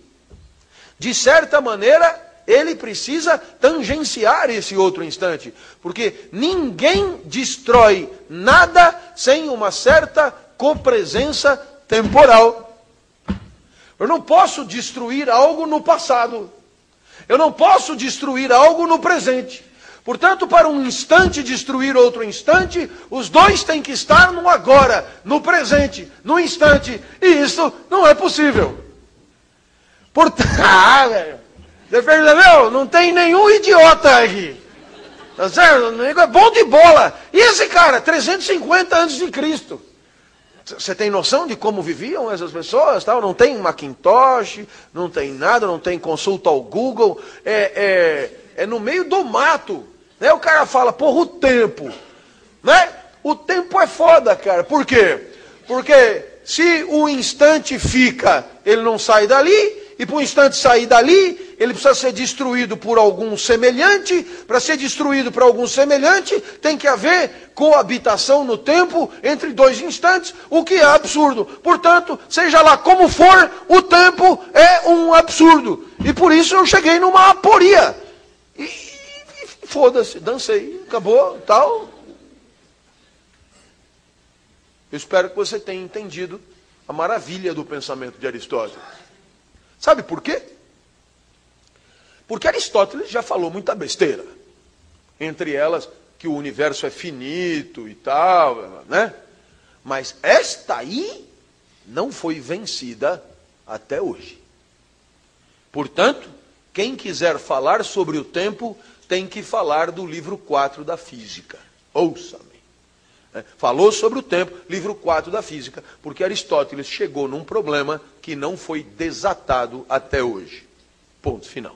de certa maneira, ele precisa tangenciar esse outro instante, porque ninguém destrói nada sem uma certa copresença temporal. Eu não posso destruir algo no passado. Eu não posso destruir algo no presente. Portanto, para um instante destruir outro instante, os dois têm que estar no agora, no presente, no instante. E isso não é possível. Portanto, ah, velho. Você percebeu? Não tem nenhum idiota aqui. Tá certo? É bom de bola. E esse cara, 350 antes de Cristo. Você tem noção de como viviam essas pessoas? Tal? Não tem Macintosh, não tem nada, não tem consulta ao Google. É, é, é no meio do mato. Né? O cara fala, porra, o tempo. Né? O tempo é foda, cara. Por quê? Porque se o instante fica, ele não sai dali, e para um instante sair dali, ele precisa ser destruído por algum semelhante. Para ser destruído por algum semelhante, tem que haver coabitação no tempo entre dois instantes, o que é absurdo. Portanto, seja lá como for, o tempo é um absurdo. E por isso eu cheguei numa aporia. E foda-se, dancei, acabou, tal. Eu espero que você tenha entendido a maravilha do pensamento de Aristóteles. Sabe por quê? Porque Aristóteles já falou muita besteira. Entre elas, que o universo é finito e tal, né? Mas esta aí não foi vencida até hoje. Portanto, quem quiser falar sobre o tempo tem que falar do livro 4 da física. Ouça-me. É, falou sobre o tempo, livro 4 da física, porque Aristóteles chegou num problema que não foi desatado até hoje. Ponto final.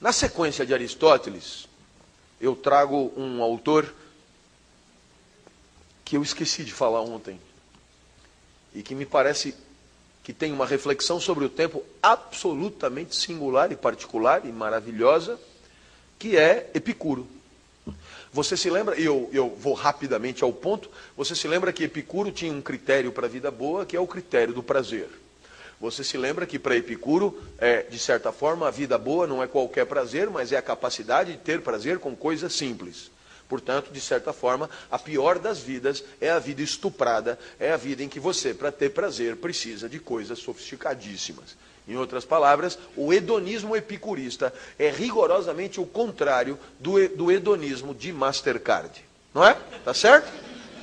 Na sequência de Aristóteles, eu trago um autor que eu esqueci de falar ontem e que me parece que tem uma reflexão sobre o tempo absolutamente singular e particular e maravilhosa, que é Epicuro. Você se lembra, eu, eu vou rapidamente ao ponto, você se lembra que Epicuro tinha um critério para a vida boa, que é o critério do prazer. Você se lembra que para Epicuro, é, de certa forma, a vida boa não é qualquer prazer, mas é a capacidade de ter prazer com coisas simples. Portanto, de certa forma, a pior das vidas é a vida estuprada, é a vida em que você, para ter prazer, precisa de coisas sofisticadíssimas. Em outras palavras, o hedonismo epicurista é rigorosamente o contrário do, do hedonismo de Mastercard. Não é? Tá certo?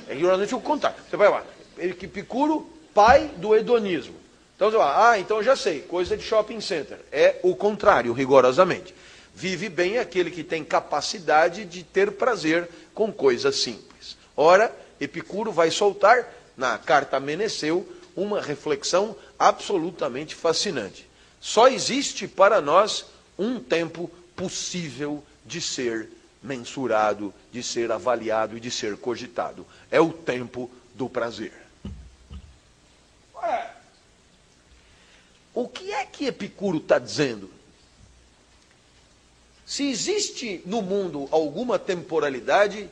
É rigorosamente o contrário. Você vai lá, Epicuro, pai do hedonismo. Então você vai, ah, então já sei, coisa de shopping center. É o contrário, rigorosamente. Vive bem aquele que tem capacidade de ter prazer com coisas simples. Ora, Epicuro vai soltar na carta Meneceu uma reflexão absolutamente fascinante. Só existe para nós um tempo possível de ser mensurado, de ser avaliado e de ser cogitado. É o tempo do prazer. O que é que Epicuro está dizendo? Se existe no mundo alguma temporalidade,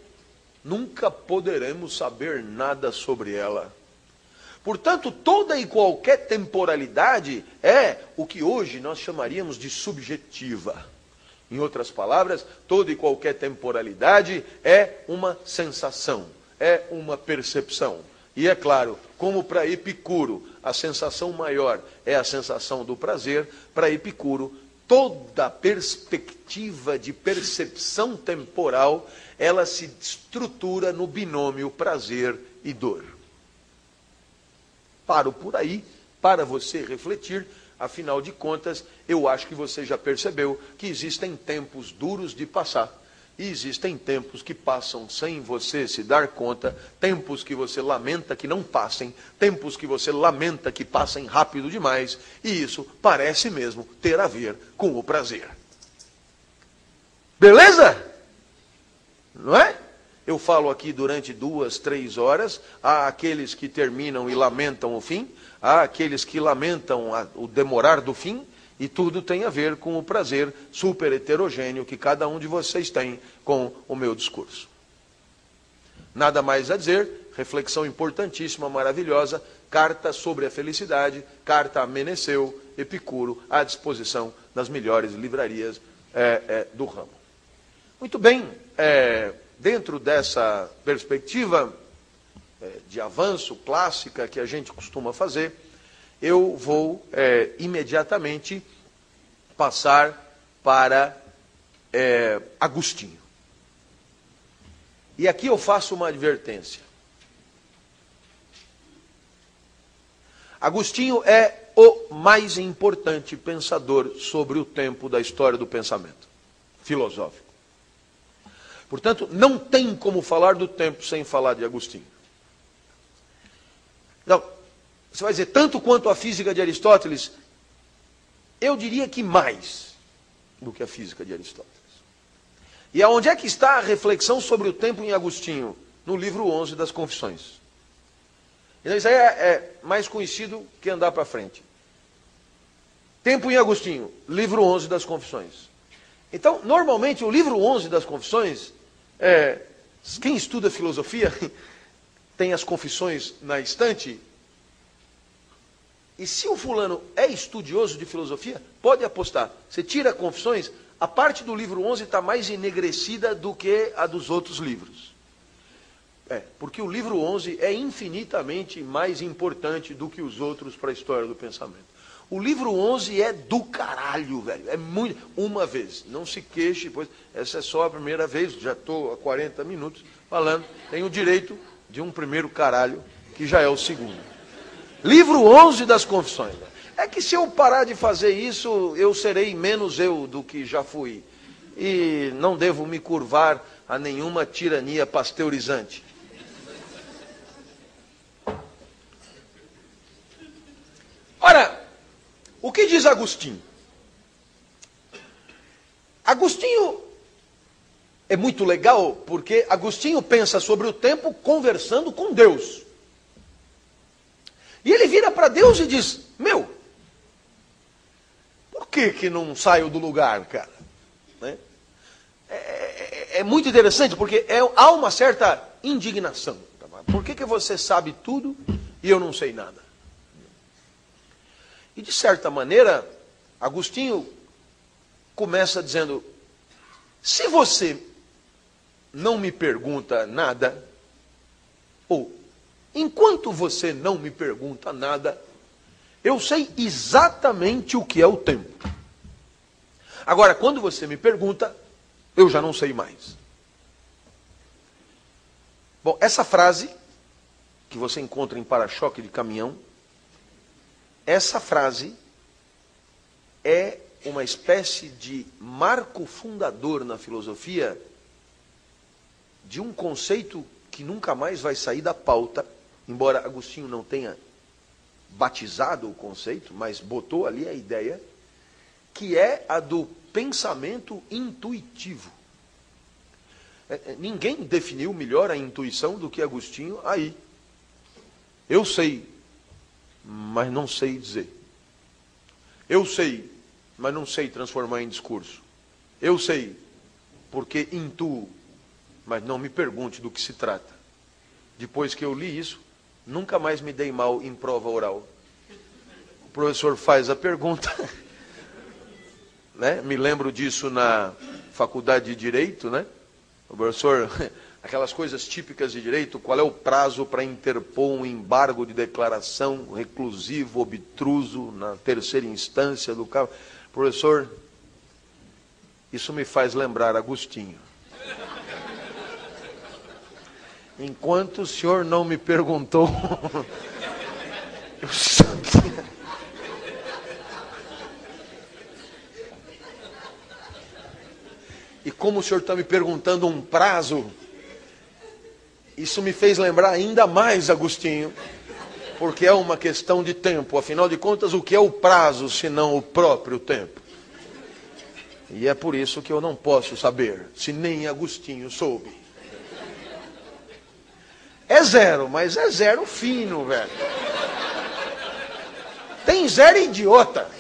nunca poderemos saber nada sobre ela. Portanto, toda e qualquer temporalidade é o que hoje nós chamaríamos de subjetiva. Em outras palavras, toda e qualquer temporalidade é uma sensação, é uma percepção. E é claro, como para Epicuro a sensação maior é a sensação do prazer, para Epicuro toda perspectiva de percepção temporal ela se estrutura no binômio prazer e dor. Paro por aí para você refletir. Afinal de contas, eu acho que você já percebeu que existem tempos duros de passar. E existem tempos que passam sem você se dar conta, tempos que você lamenta que não passem, tempos que você lamenta que passem rápido demais, e isso parece mesmo ter a ver com o prazer. Beleza? Não é? Eu falo aqui durante duas, três horas. Há aqueles que terminam e lamentam o fim, há aqueles que lamentam o demorar do fim, e tudo tem a ver com o prazer super heterogêneo que cada um de vocês tem com o meu discurso. Nada mais a dizer, reflexão importantíssima, maravilhosa, carta sobre a felicidade, carta a Meneceu, Epicuro, à disposição das melhores livrarias é, é, do ramo. Muito bem, é, dentro dessa perspectiva é, de avanço clássica que a gente costuma fazer, eu vou é, imediatamente passar para é, Agostinho. E aqui eu faço uma advertência. Agostinho é o mais importante pensador sobre o tempo da história do pensamento filosófico. Portanto, não tem como falar do tempo sem falar de Agostinho. Não, você vai dizer, tanto quanto a física de Aristóteles, eu diria que mais do que a física de Aristóteles. E aonde é que está a reflexão sobre o tempo em Agostinho? No livro 11 das Confissões. Então, isso aí é, é mais conhecido que andar para frente. Tempo em Agostinho, livro 11 das Confissões. Então, normalmente, o livro 11 das Confissões é, quem estuda filosofia tem as confissões na estante. E se o fulano é estudioso de filosofia, pode apostar. Você tira confissões, a parte do livro 11 está mais enegrecida do que a dos outros livros. É, porque o livro 11 é infinitamente mais importante do que os outros para a história do pensamento. O livro 11 é do caralho, velho. É muito. Uma vez. Não se queixe, pois essa é só a primeira vez. Já estou há 40 minutos falando. Tenho o direito de um primeiro caralho, que já é o segundo. Livro 11 das Confissões. É que se eu parar de fazer isso, eu serei menos eu do que já fui. E não devo me curvar a nenhuma tirania pasteurizante. Ora, o que diz Agostinho? Agostinho é muito legal porque Agostinho pensa sobre o tempo conversando com Deus. E ele vira para Deus e diz: Meu, por que, que não saio do lugar, cara? Né? É, é, é, muito interessante porque é, há uma certa indignação. Por que, que você sabe tudo e eu não sei nada? E de certa maneira, Agostinho começa dizendo: se você não me pergunta nada, ou enquanto você não me pergunta nada, eu sei exatamente o que é o tempo. Agora, quando você me pergunta, eu já não sei mais. Bom, essa frase, que você encontra em para-choque de caminhão, essa frase é uma espécie de marco fundador na filosofia de um conceito que nunca mais vai sair da pauta, embora Agostinho não tenha batizado o conceito, mas botou ali a ideia, que é a do pensamento intuitivo. É, é, ninguém definiu melhor a intuição do que Agostinho aí. Eu sei, mas não sei dizer. Eu sei, mas não sei transformar em discurso. Eu sei, porque intuo, mas não me pergunte do que se trata. Depois que eu li isso, nunca mais me dei mal em prova oral. O professor faz a pergunta, né? Me lembro disso na faculdade de direito, né? O professor, aquelas coisas típicas de direito, qual é o prazo para interpor um embargo de declaração reclusivo, obtruso, na terceira instância do caso. Professor, isso me faz lembrar Agostinho. Enquanto o senhor não me perguntou, eu sabia. E como o senhor está me perguntando um prazo, isso me fez lembrar ainda mais Agostinho, porque é uma questão de tempo. Afinal de contas, o que é o prazo se não o próprio tempo? E é por isso que eu não posso saber, se nem Agostinho soube. É zero, mas é zero fino, velho. Tem zero idiota.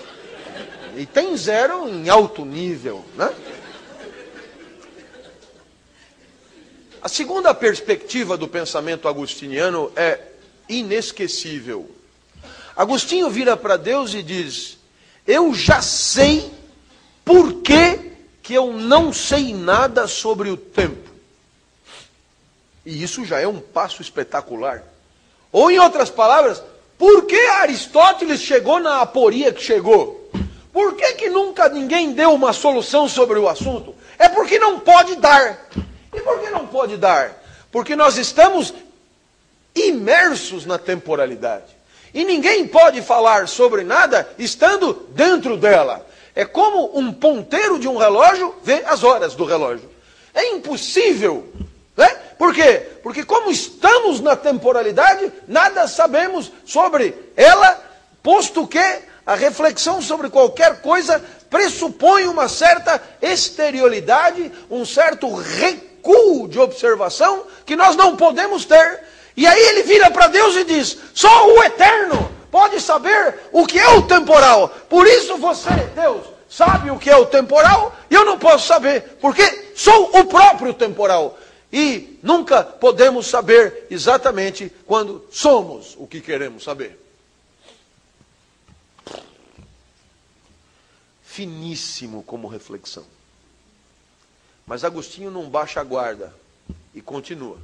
E tem zero em alto nível, né? A segunda perspectiva do pensamento agustiniano é inesquecível. Agostinho vira para Deus e diz: Eu já sei por que, que eu não sei nada sobre o tempo. E isso já é um passo espetacular. Ou, em outras palavras, por que Aristóteles chegou na aporia que chegou? Por que, que nunca ninguém deu uma solução sobre o assunto? É porque não pode dar. E por que não pode dar? Porque nós estamos imersos na temporalidade. E ninguém pode falar sobre nada estando dentro dela. É como um ponteiro de um relógio vê as horas do relógio. É impossível. Por quê? Porque como estamos na temporalidade, nada sabemos sobre ela, posto que a reflexão sobre qualquer coisa pressupõe uma certa exterioridade, um certo recuo de observação que nós não podemos ter. E aí ele vira para Deus e diz: só o eterno pode saber o que é o temporal. Por isso você, Deus, sabe o que é o temporal e eu não posso saber, porque sou o próprio temporal. E nunca podemos saber exatamente quando somos o que queremos saber. Finíssimo como reflexão. Mas Agostinho não baixa a guarda e continua.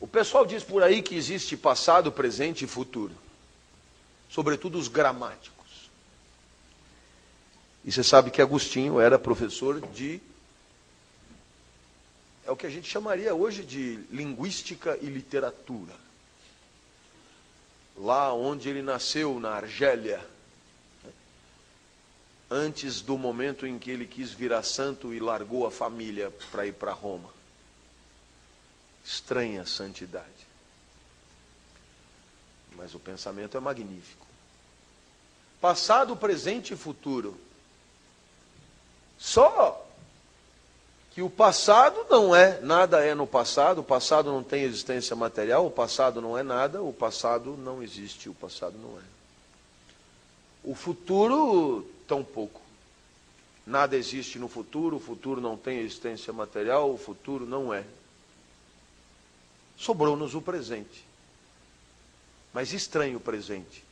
O pessoal diz por aí que existe passado, presente e futuro, sobretudo os gramáticos. E você sabe que Agostinho era professor de. É o que a gente chamaria hoje de linguística e literatura. Lá onde ele nasceu, na Argélia, antes do momento em que ele quis virar santo e largou a família para ir para Roma. Estranha santidade. Mas o pensamento é magnífico. Passado, presente e futuro. Só que o passado não é, nada é no passado, o passado não tem existência material, o passado não é nada, o passado não existe, o passado não é. O futuro tão pouco. Nada existe no futuro, o futuro não tem existência material, o futuro não é. Sobrou-nos o presente. Mas estranho o presente,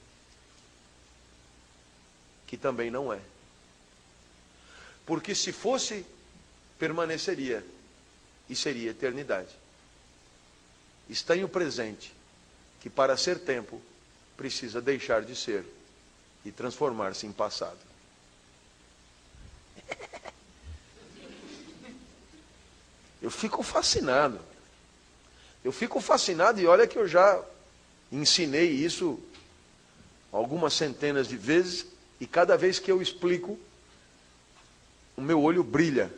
que também não é. Porque se fosse, permaneceria. e seria eternidade. Está em o presente, que para ser tempo precisa deixar de ser e transformar-se em passado. Eu fico fascinado. Eu fico fascinado e olha que eu já ensinei isso algumas centenas de vezes e cada vez que eu explico, o meu olho brilha.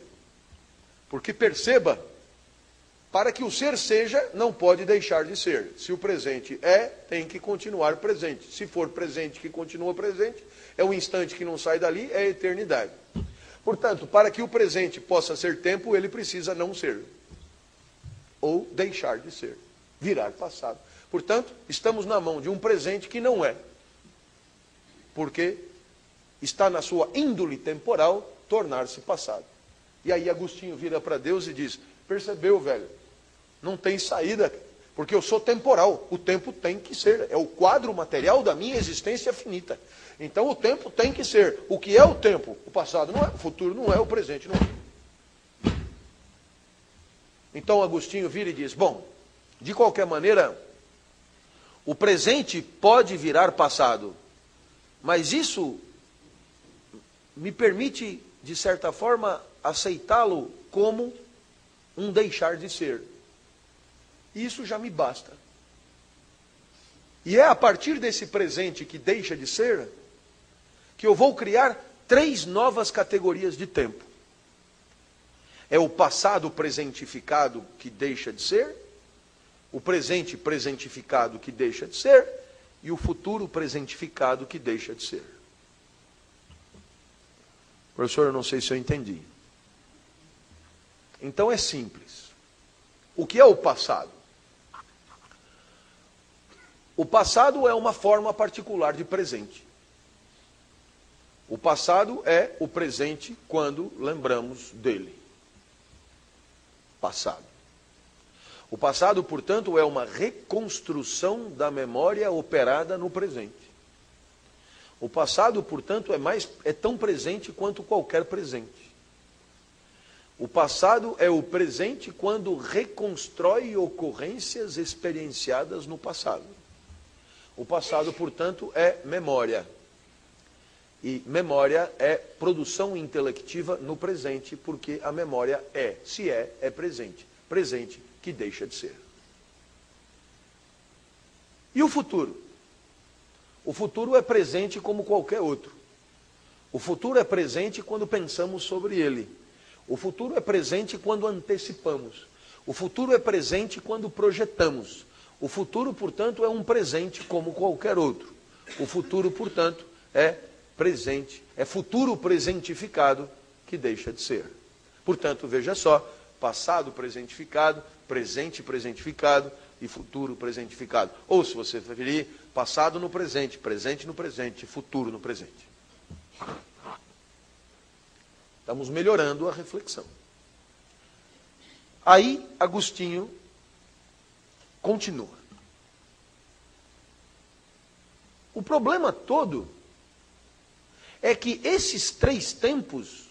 Porque perceba, para que o ser seja, não pode deixar de ser. Se o presente é, tem que continuar presente. Se for presente que continua presente, é o instante que não sai dali, é a eternidade. Portanto, para que o presente possa ser tempo, ele precisa não ser. Ou deixar de ser. Virar passado. Portanto, estamos na mão de um presente que não é. Porque está na sua índole temporal tornar-se passado. E aí Agostinho vira para Deus e diz: Percebeu, velho? Não tem saída, porque eu sou temporal. O tempo tem que ser. É o quadro material da minha existência finita. Então o tempo tem que ser. O que é o tempo? O passado não é, o futuro não é, o presente não é. Então Agostinho vira e diz: Bom, de qualquer maneira, o presente pode virar passado, mas isso me permite, de certa forma, aceitá-lo como um deixar de ser. Isso já me basta. E é a partir desse presente que deixa de ser que eu vou criar três novas categorias de tempo. É o passado presentificado que deixa de ser, o presente presentificado que deixa de ser e o futuro presentificado que deixa de ser. Professor, eu não sei se eu entendi. Então é simples. O que é o passado? O passado é uma forma particular de presente. O passado é o presente quando lembramos dele. Passado. O passado, portanto, é uma reconstrução da memória operada no presente. O passado, portanto, é mais é tão presente quanto qualquer presente. O passado é o presente quando reconstrói ocorrências experienciadas no passado. O passado, portanto, é memória. E memória é produção intelectiva no presente, porque a memória é, se é, é presente. Presente que deixa de ser. E o futuro? O futuro é presente como qualquer outro. O futuro é presente quando pensamos sobre ele. O futuro é presente quando antecipamos. O futuro é presente quando projetamos. O futuro, portanto, é um presente como qualquer outro. O futuro, portanto, é presente, é futuro presentificado que deixa de ser. Portanto, veja só, passado presentificado, presente presentificado e futuro presentificado. Ou, se você preferir, passado no presente, presente no presente, futuro no presente. Estamos melhorando a reflexão. Aí, Agostinho continua. O problema todo é que esses três tempos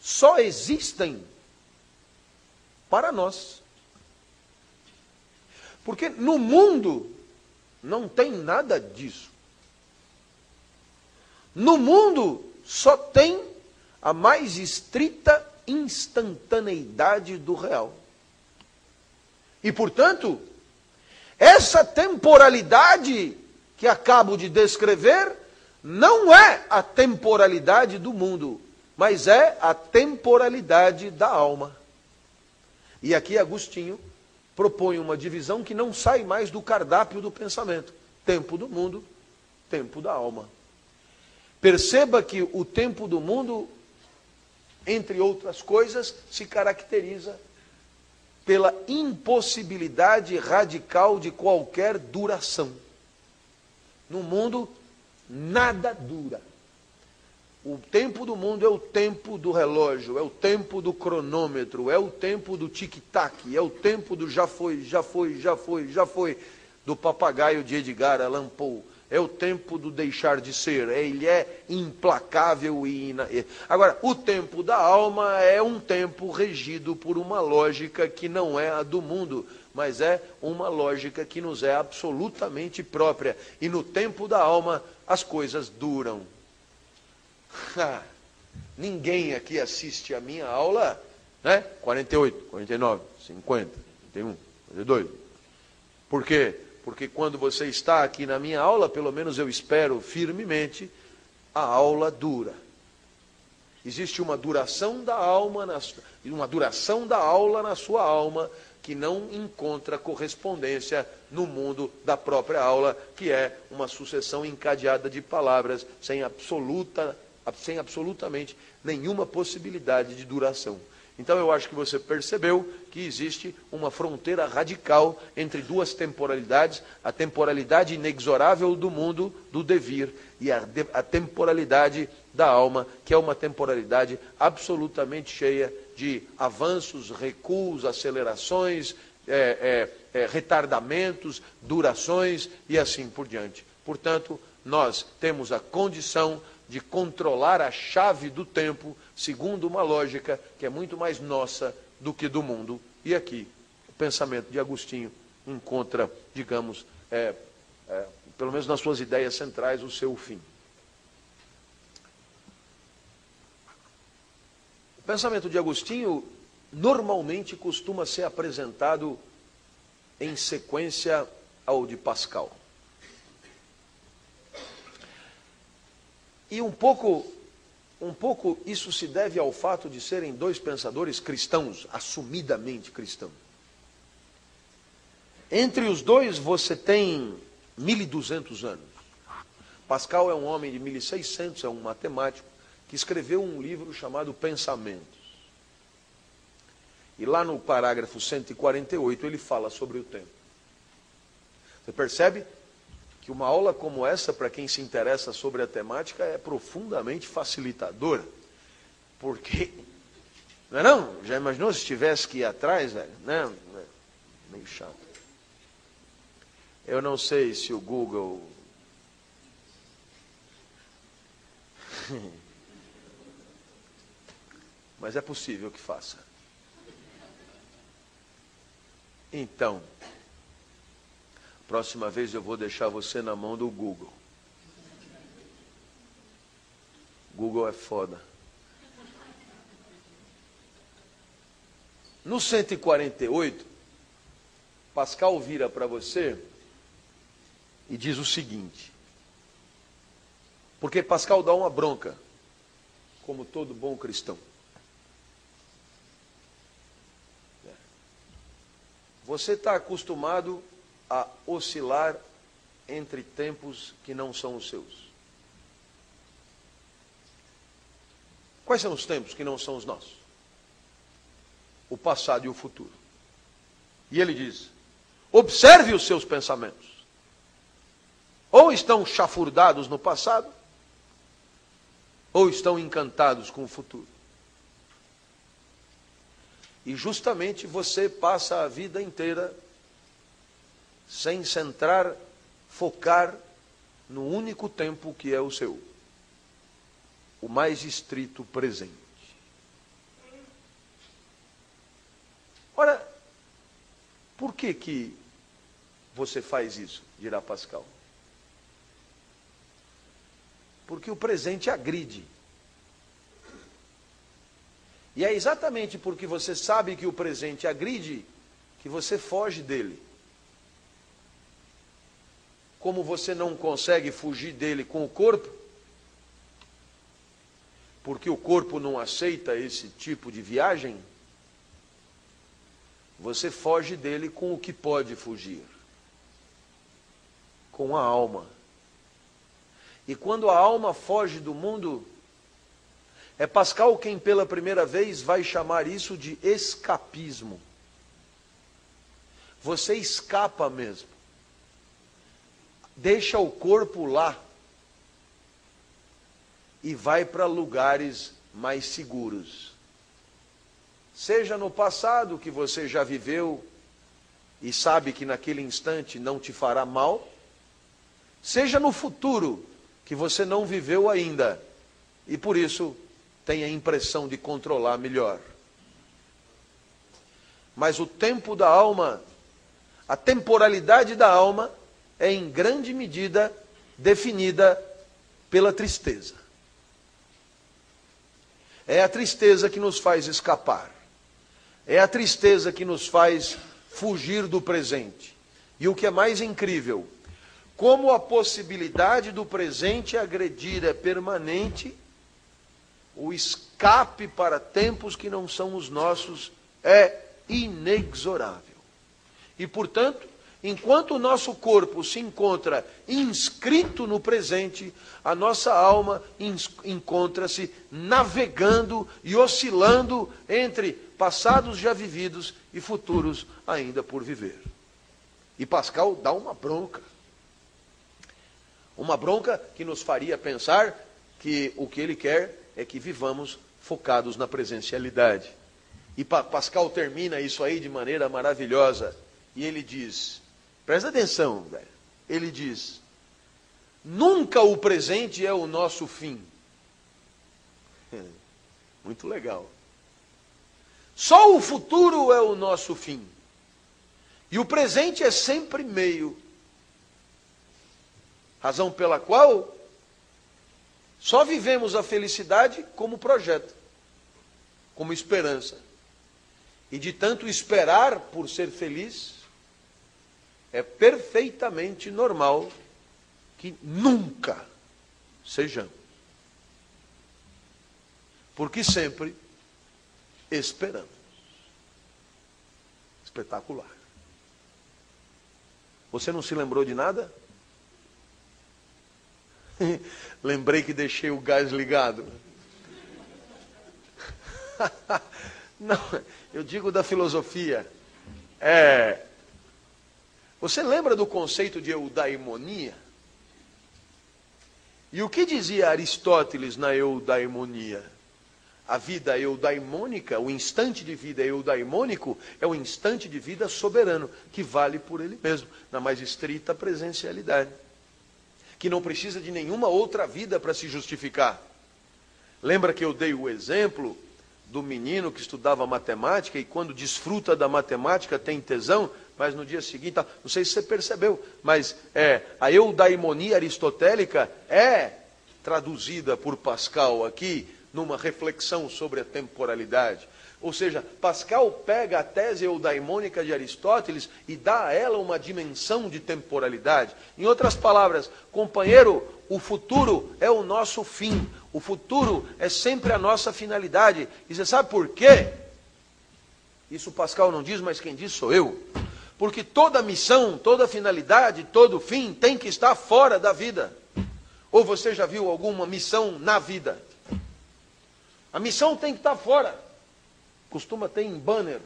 só existem para nós. Porque no mundo não tem nada disso. No mundo só tem a mais estrita instantaneidade do real. E, portanto, essa temporalidade que acabo de descrever não é a temporalidade do mundo, mas é a temporalidade da alma. E aqui Agostinho propõe uma divisão que não sai mais do cardápio do pensamento: tempo do mundo, tempo da alma. Perceba que o tempo do mundo, entre outras coisas, se caracteriza pela impossibilidade radical de qualquer duração. No mundo nada dura. O tempo do mundo é o tempo do relógio, é o tempo do cronômetro, é o tempo do tic-tac, é o tempo do já foi, já foi, já foi, já foi, do papagaio de Edgar Allan Poe, é o tempo do deixar de ser, é, ele é implacável e ina... Agora, o tempo da alma é um tempo regido por uma lógica que não é a do mundo, mas é uma lógica que nos é absolutamente própria. E no tempo da alma, as coisas duram. Ninguém aqui assiste a minha aula, né? 48, 49, 50, 51, 52. Por quê? Porque quando você está aqui na minha aula, pelo menos eu espero firmemente, a aula dura. Existe uma duração da alma, na, uma duração da aula na sua alma que não encontra correspondência no mundo da própria aula, que é uma sucessão encadeada de palavras sem absoluta sem absolutamente nenhuma possibilidade de duração. Então eu acho que você percebeu que existe uma fronteira radical entre duas temporalidades, a temporalidade inexorável do mundo, do devir, e a, de, a temporalidade da alma, que é uma temporalidade absolutamente cheia de avanços, recuos, acelerações, é, é, é, retardamentos, durações e assim por diante. Portanto, nós temos a condição de controlar a chave do tempo segundo uma lógica que é muito mais nossa do que do mundo. E aqui, o pensamento de Agostinho encontra, digamos, é, é, pelo menos nas suas ideias centrais, o seu fim. O pensamento de Agostinho normalmente costuma ser apresentado em sequência ao de Pascal. E um pouco, um pouco isso se deve ao fato de serem dois pensadores cristãos, assumidamente cristãos. Entre os dois você tem 1200 anos. Pascal é um homem de 1600, é um matemático que escreveu um livro chamado Pensamentos. E lá no parágrafo 148 ele fala sobre o tempo. Você percebe que uma aula como essa, para quem se interessa sobre a temática, é profundamente facilitadora. Porque, não é não? Já imaginou se tivesse que ir atrás, velho? Não, é meio chato. Eu não sei se o Google. Mas é possível que faça. Então, Próxima vez eu vou deixar você na mão do Google. Google é foda. No 148, Pascal vira para você e diz o seguinte: porque Pascal dá uma bronca, como todo bom cristão. Você está acostumado a oscilar entre tempos que não são os seus. Quais são os tempos que não são os nossos? O passado e o futuro. E ele diz: observe os seus pensamentos. Ou estão chafurdados no passado, ou estão encantados com o futuro. E justamente você passa a vida inteira sem centrar, focar no único tempo que é o seu, o mais estrito presente. Ora, por que que você faz isso? Dirá Pascal. Porque o presente agride. E é exatamente porque você sabe que o presente agride que você foge dele como você não consegue fugir dele com o corpo, porque o corpo não aceita esse tipo de viagem, você foge dele com o que pode fugir com a alma. E quando a alma foge do mundo, é Pascal quem pela primeira vez vai chamar isso de escapismo. Você escapa mesmo deixa o corpo lá e vai para lugares mais seguros. Seja no passado que você já viveu e sabe que naquele instante não te fará mal, seja no futuro que você não viveu ainda e por isso tem a impressão de controlar melhor. Mas o tempo da alma, a temporalidade da alma, é em grande medida definida pela tristeza. É a tristeza que nos faz escapar. É a tristeza que nos faz fugir do presente. E o que é mais incrível, como a possibilidade do presente agredir é permanente, o escape para tempos que não são os nossos é inexorável. E, portanto, enquanto o nosso corpo se encontra inscrito no presente, a nossa alma encontra-se navegando e oscilando entre passados já vividos e futuros ainda por viver. E Pascal dá uma bronca. Uma bronca que nos faria pensar que o que ele quer é que vivamos focados na presencialidade. E Pascal termina isso aí de maneira maravilhosa. E ele diz: presta atenção, velho. Ele diz: nunca o presente é o nosso fim. Muito legal. Só o futuro é o nosso fim. E o presente é sempre meio. Razão pela qual só vivemos a felicidade como projeto, como esperança. E de tanto esperar por ser feliz, é perfeitamente normal que nunca sejamos. Porque sempre esperamos. Espetacular. Você não se lembrou de nada? Lembrei que deixei o gás ligado. Não, eu digo da filosofia. É, você lembra do conceito de eudaimonia? E o que dizia Aristóteles na eudaimonia? A vida eudaimônica, o instante de vida eudaimônico, é o instante de vida soberano, que vale por ele mesmo, na mais estrita presencialidade que não precisa de nenhuma outra vida para se justificar. Lembra que eu dei o exemplo do menino que estudava matemática e quando desfruta da matemática tem tesão, mas no dia seguinte, não sei se você percebeu, mas é, a eudaimonia aristotélica é traduzida por Pascal aqui numa reflexão sobre a temporalidade. Ou seja, Pascal pega a tese eudaimônica de Aristóteles e dá a ela uma dimensão de temporalidade. Em outras palavras, companheiro, o futuro é o nosso fim. O futuro é sempre a nossa finalidade. E você sabe por quê? Isso Pascal não diz, mas quem diz sou eu. Porque toda missão, toda finalidade, todo fim tem que estar fora da vida. Ou você já viu alguma missão na vida? A missão tem que estar fora costuma ter em banner.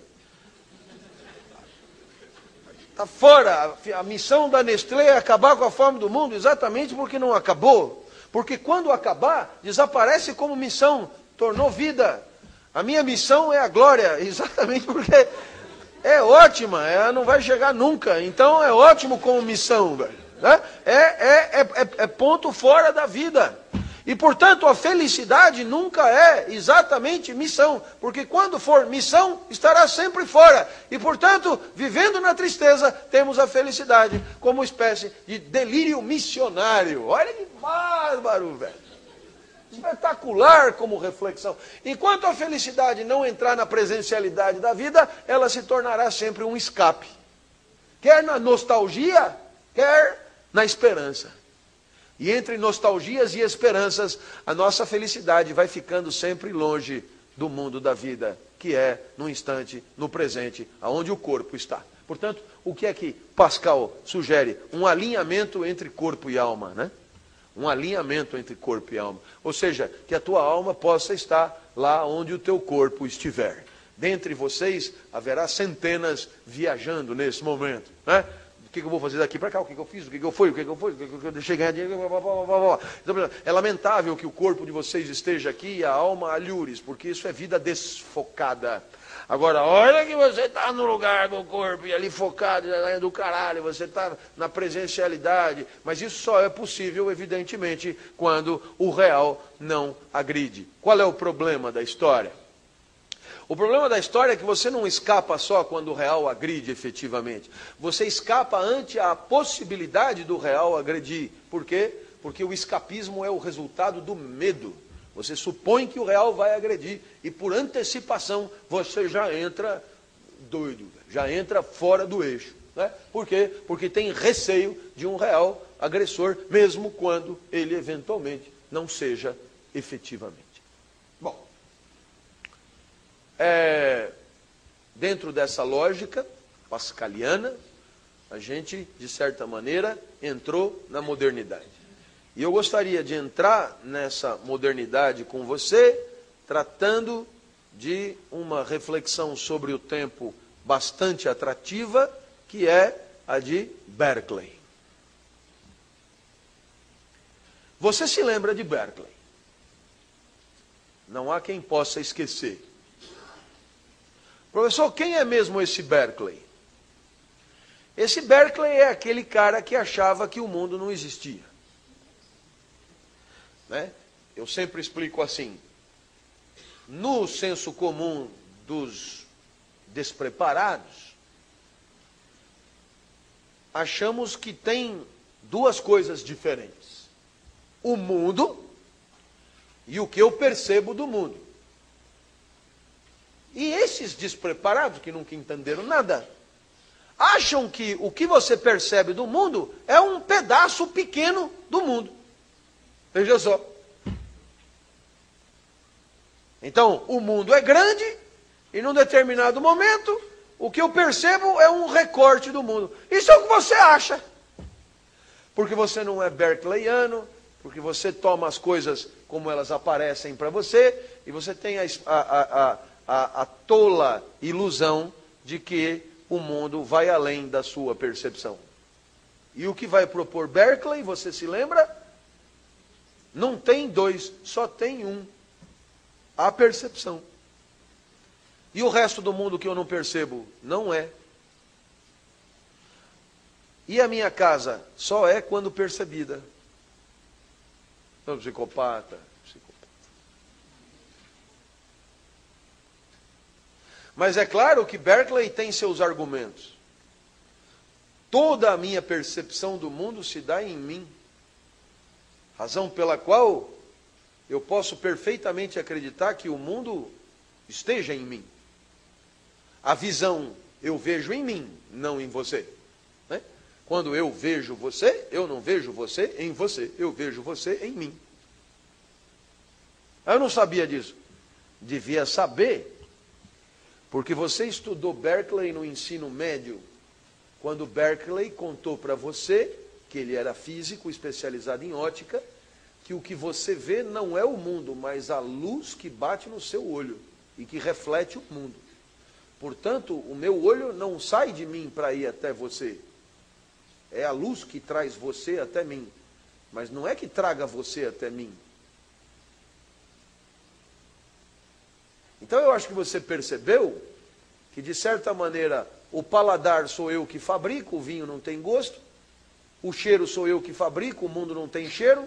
Está fora. A missão da Nestlé é acabar com a fome do mundo, exatamente porque não acabou. Porque quando acabar, desaparece como missão, tornou vida. A minha missão é a glória, exatamente porque é ótima, ela não vai chegar nunca. Então é ótimo como missão, velho. Né? É, é, é, é ponto fora da vida. E, portanto, a felicidade nunca é exatamente missão, porque quando for missão, estará sempre fora. E, portanto, vivendo na tristeza, temos a felicidade como espécie de delírio missionário. Olha que bárbaro, velho. Espetacular como reflexão. Enquanto a felicidade não entrar na presencialidade da vida, ela se tornará sempre um escape. Quer na nostalgia, quer na esperança. E entre nostalgias e esperanças, a nossa felicidade vai ficando sempre longe do mundo da vida, que é no instante, no presente, aonde o corpo está. Portanto, o que é que Pascal sugere? Um alinhamento entre corpo e alma, né? Um alinhamento entre corpo e alma. Ou seja, que a tua alma possa estar lá onde o teu corpo estiver. Dentre vocês haverá centenas viajando nesse momento, né? que, que eu vou fazer daqui para cá, o que, eu fiz, o que, eu fui, o que, eu fui, o que, eu deixei ganhar dinheiro. Blá, blá, blá, então, é lamentável que o corpo de vocês esteja aqui e a alma alhures, porque isso é vida desfocada. Agora, olha que você está no lugar do corpo e ali focado, do caralho, você está na presencialidade. Mas isso só é possível, evidentemente, quando o real não agride. Qual é o problema da história? O problema da história é que você não escapa só quando o real agride efetivamente. Você escapa ante a possibilidade do real agredir. Por quê? Porque o escapismo é o resultado do medo. Você supõe que o real vai agredir e por antecipação você já entra doido, já entra fora do eixo. Né? Por quê? Porque tem receio de um real agressor, mesmo quando ele eventualmente não seja efetivamente. Bom, é, dentro dessa lógica pascaliana, a gente, de certa maneira, entrou na modernidade. E eu gostaria de entrar nessa modernidade com você, tratando de uma reflexão sobre o tempo bastante atrativa, que é a de Berkeley. Você se lembra de Berkeley? Não há quem possa esquecer. Professor, quem é mesmo esse Berkeley? Esse Berkeley é aquele cara que achava que o mundo não existia. Né? Eu sempre explico assim: no senso comum dos despreparados, achamos que tem duas coisas diferentes: o mundo e o que eu percebo do mundo. E esses despreparados, que nunca entenderam nada, acham que o que você percebe do mundo é um pedaço pequeno do mundo. Veja só. Então, o mundo é grande e num determinado momento, o que eu percebo é um recorte do mundo. Isso é o que você acha. Porque você não é berkeleyano, porque você toma as coisas como elas aparecem para você, e você tem a, a, a, a, tola ilusão de que o mundo vai além da sua percepção. E o que vai propor Berkeley, você se lembra? Não tem dois, só tem um. A percepção. E o resto do mundo que eu não percebo? Não é. E a minha casa só é quando percebida. Então, psicopata, psicopata. Mas é claro que Berkeley tem seus argumentos. Toda a minha percepção do mundo se dá em mim razão pela qual eu posso perfeitamente acreditar que o mundo esteja em mim. A visão eu vejo em mim, não em você. Né? Quando eu vejo você, eu não vejo você em você, eu vejo você em mim. Eu não sabia disso. Devia saber, porque você estudou Berkeley no ensino médio, quando Berkeley contou para você que ele era físico, especializado em ótica, que o que você vê não é o mundo, mas a luz que bate no seu olho e que reflete o mundo. Portanto, o meu olho não sai de mim para ir até você. É a luz que traz você até mim. Mas não é que traga você até mim. Então eu acho que você percebeu que, de certa maneira, o paladar sou eu que fabrico, o vinho não tem gosto. O cheiro sou eu que fabrico, o mundo não tem cheiro.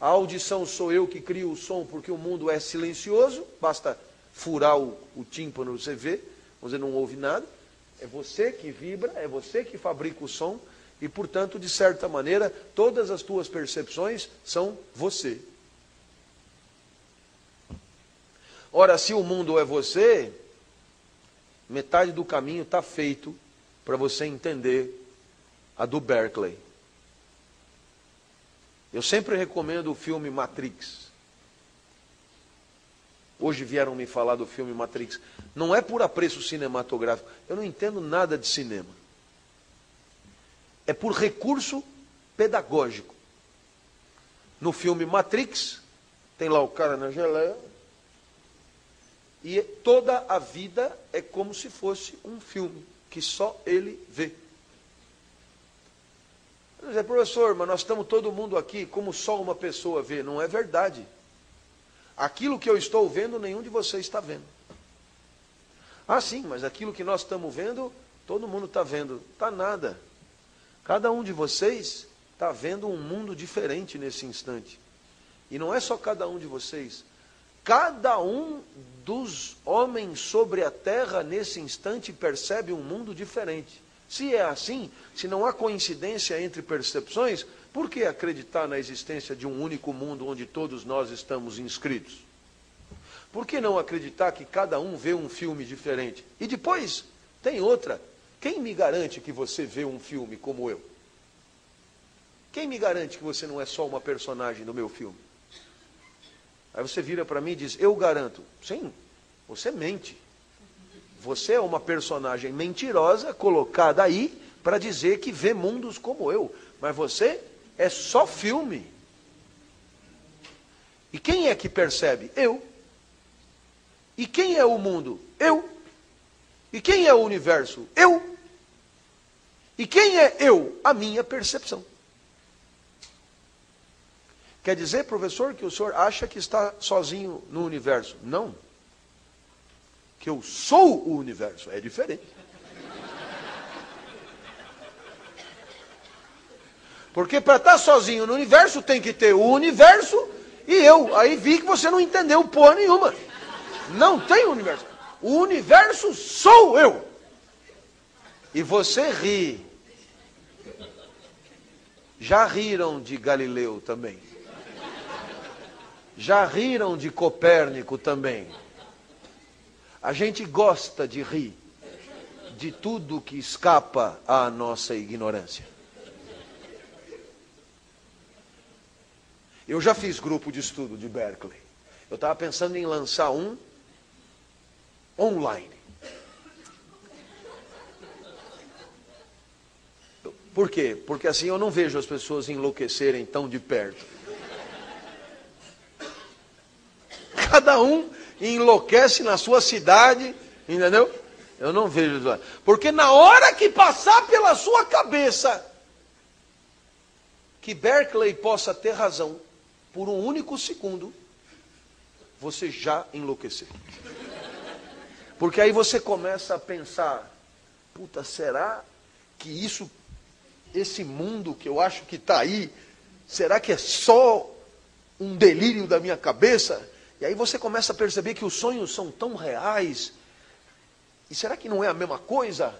A audição sou eu que crio o som porque o mundo é silencioso, basta furar o, o tímpano, você vê, você não ouve nada. É você que vibra, é você que fabrica o som e, portanto, de certa maneira, todas as tuas percepções são você. Ora, se o mundo é você, metade do caminho está feito para você entender a do Berkeley. Eu sempre recomendo o filme Matrix. Hoje vieram me falar do filme Matrix. Não é por apreço cinematográfico. Eu não entendo nada de cinema. É por recurso pedagógico. No filme Matrix, tem lá o cara na geleia. E toda a vida é como se fosse um filme que só ele vê. Dizer, professor, mas nós estamos todo mundo aqui como só uma pessoa vê. Não é verdade. Aquilo que eu estou vendo, nenhum de vocês está vendo. Ah, sim, mas aquilo que nós estamos vendo, todo mundo está vendo. Está nada. Cada um de vocês está vendo um mundo diferente nesse instante. E não é só cada um de vocês. Cada um dos homens sobre a terra nesse instante percebe um mundo diferente. Se é assim, se não há coincidência entre percepções, por que acreditar na existência de um único mundo onde todos nós estamos inscritos? Por que não acreditar que cada um vê um filme diferente? E depois, tem outra. Quem me garante que você vê um filme como eu? Quem me garante que você não é só uma personagem do meu filme? Aí você vira para mim e diz: Eu garanto. Sim, você mente. Você é uma personagem mentirosa colocada aí para dizer que vê mundos como eu. Mas você é só filme. E quem é que percebe? Eu. E quem é o mundo? Eu. E quem é o universo? Eu. E quem é eu? A minha percepção. Quer dizer, professor, que o senhor acha que está sozinho no universo? Não. Que eu sou o universo. É diferente. Porque para estar sozinho no universo tem que ter o universo e eu. Aí vi que você não entendeu porra nenhuma. Não tem universo. O universo sou eu. E você ri. Já riram de Galileu também. Já riram de Copérnico também. A gente gosta de rir de tudo que escapa à nossa ignorância. Eu já fiz grupo de estudo de Berkeley. Eu estava pensando em lançar um online. Por quê? Porque assim eu não vejo as pessoas enlouquecerem tão de perto. Cada um enlouquece na sua cidade, entendeu? Eu não vejo. Porque na hora que passar pela sua cabeça que Berkeley possa ter razão por um único segundo, você já enlouqueceu. Porque aí você começa a pensar: puta, será que isso, esse mundo que eu acho que está aí, será que é só um delírio da minha cabeça? E aí você começa a perceber que os sonhos são tão reais. E será que não é a mesma coisa?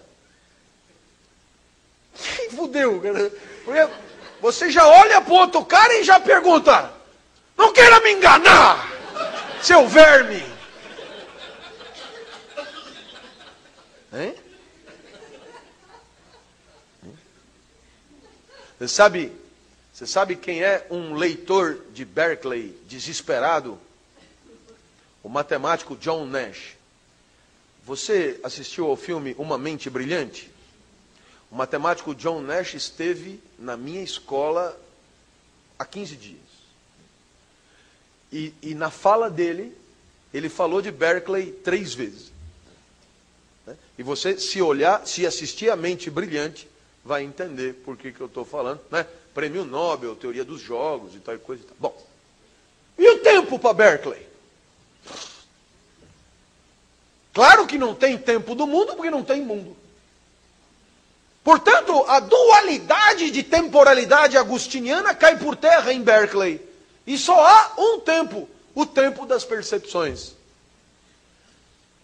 Fudeu, cara. Porque você já olha para o outro cara e já pergunta: Não queira me enganar, seu verme. Hein? Você sabe, você sabe quem é um leitor de Berkeley desesperado? O matemático John Nash. Você assistiu ao filme Uma Mente Brilhante? O matemático John Nash esteve na minha escola há 15 dias. E, e na fala dele, ele falou de Berkeley três vezes. Né? E você, se olhar, se assistir a Mente Brilhante, vai entender por que, que eu estou falando. Né? Prêmio Nobel, teoria dos jogos e tal coisa e tal. Bom, e o tempo para Berkeley? Claro que não tem tempo do mundo, porque não tem mundo. Portanto, a dualidade de temporalidade agustiniana cai por terra em Berkeley. E só há um tempo, o tempo das percepções.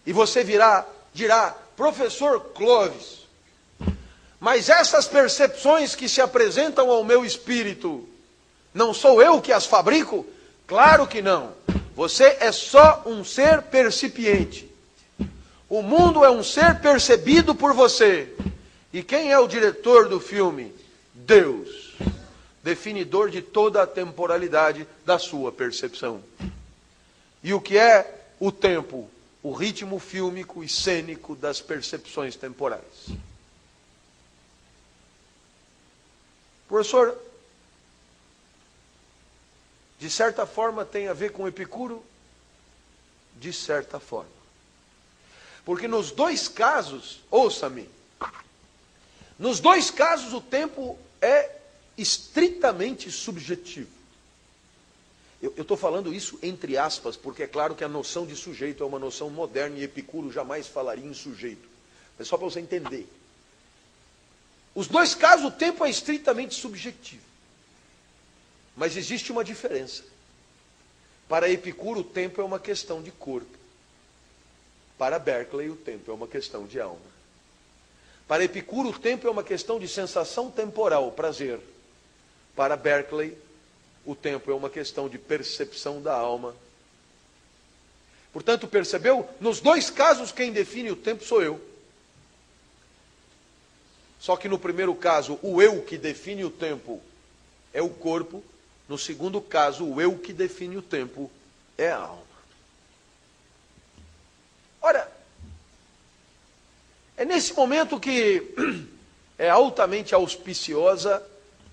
E você virá, dirá, professor Clovis, mas essas percepções que se apresentam ao meu espírito, não sou eu que as fabrico? Claro que não. Você é só um ser percipiente. O mundo é um ser percebido por você. E quem é o diretor do filme? Deus, definidor de toda a temporalidade da sua percepção. E o que é o tempo? O ritmo fílmico e cênico das percepções temporais. Professor, de certa forma tem a ver com Epicuro? De certa forma. Porque nos dois casos, ouça-me, nos dois casos o tempo é estritamente subjetivo. Eu estou falando isso entre aspas, porque é claro que a noção de sujeito é uma noção moderna e Epicuro jamais falaria em sujeito. Mas só para você entender. Os dois casos, o tempo é estritamente subjetivo. Mas existe uma diferença. Para Epicuro, o tempo é uma questão de corpo. Para Berkeley, o tempo é uma questão de alma. Para Epicuro, o tempo é uma questão de sensação temporal, prazer. Para Berkeley, o tempo é uma questão de percepção da alma. Portanto, percebeu? Nos dois casos, quem define o tempo sou eu. Só que no primeiro caso, o eu que define o tempo é o corpo. No segundo caso, o eu que define o tempo é a alma. Ora, é nesse momento que é altamente auspiciosa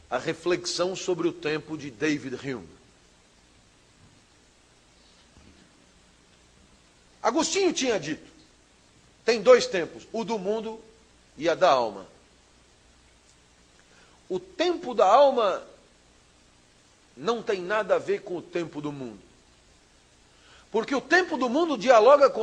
a reflexão sobre o tempo de David Hume. Agostinho tinha dito: tem dois tempos, o do mundo e a da alma. O tempo da alma não tem nada a ver com o tempo do mundo. Porque o tempo do mundo dialoga com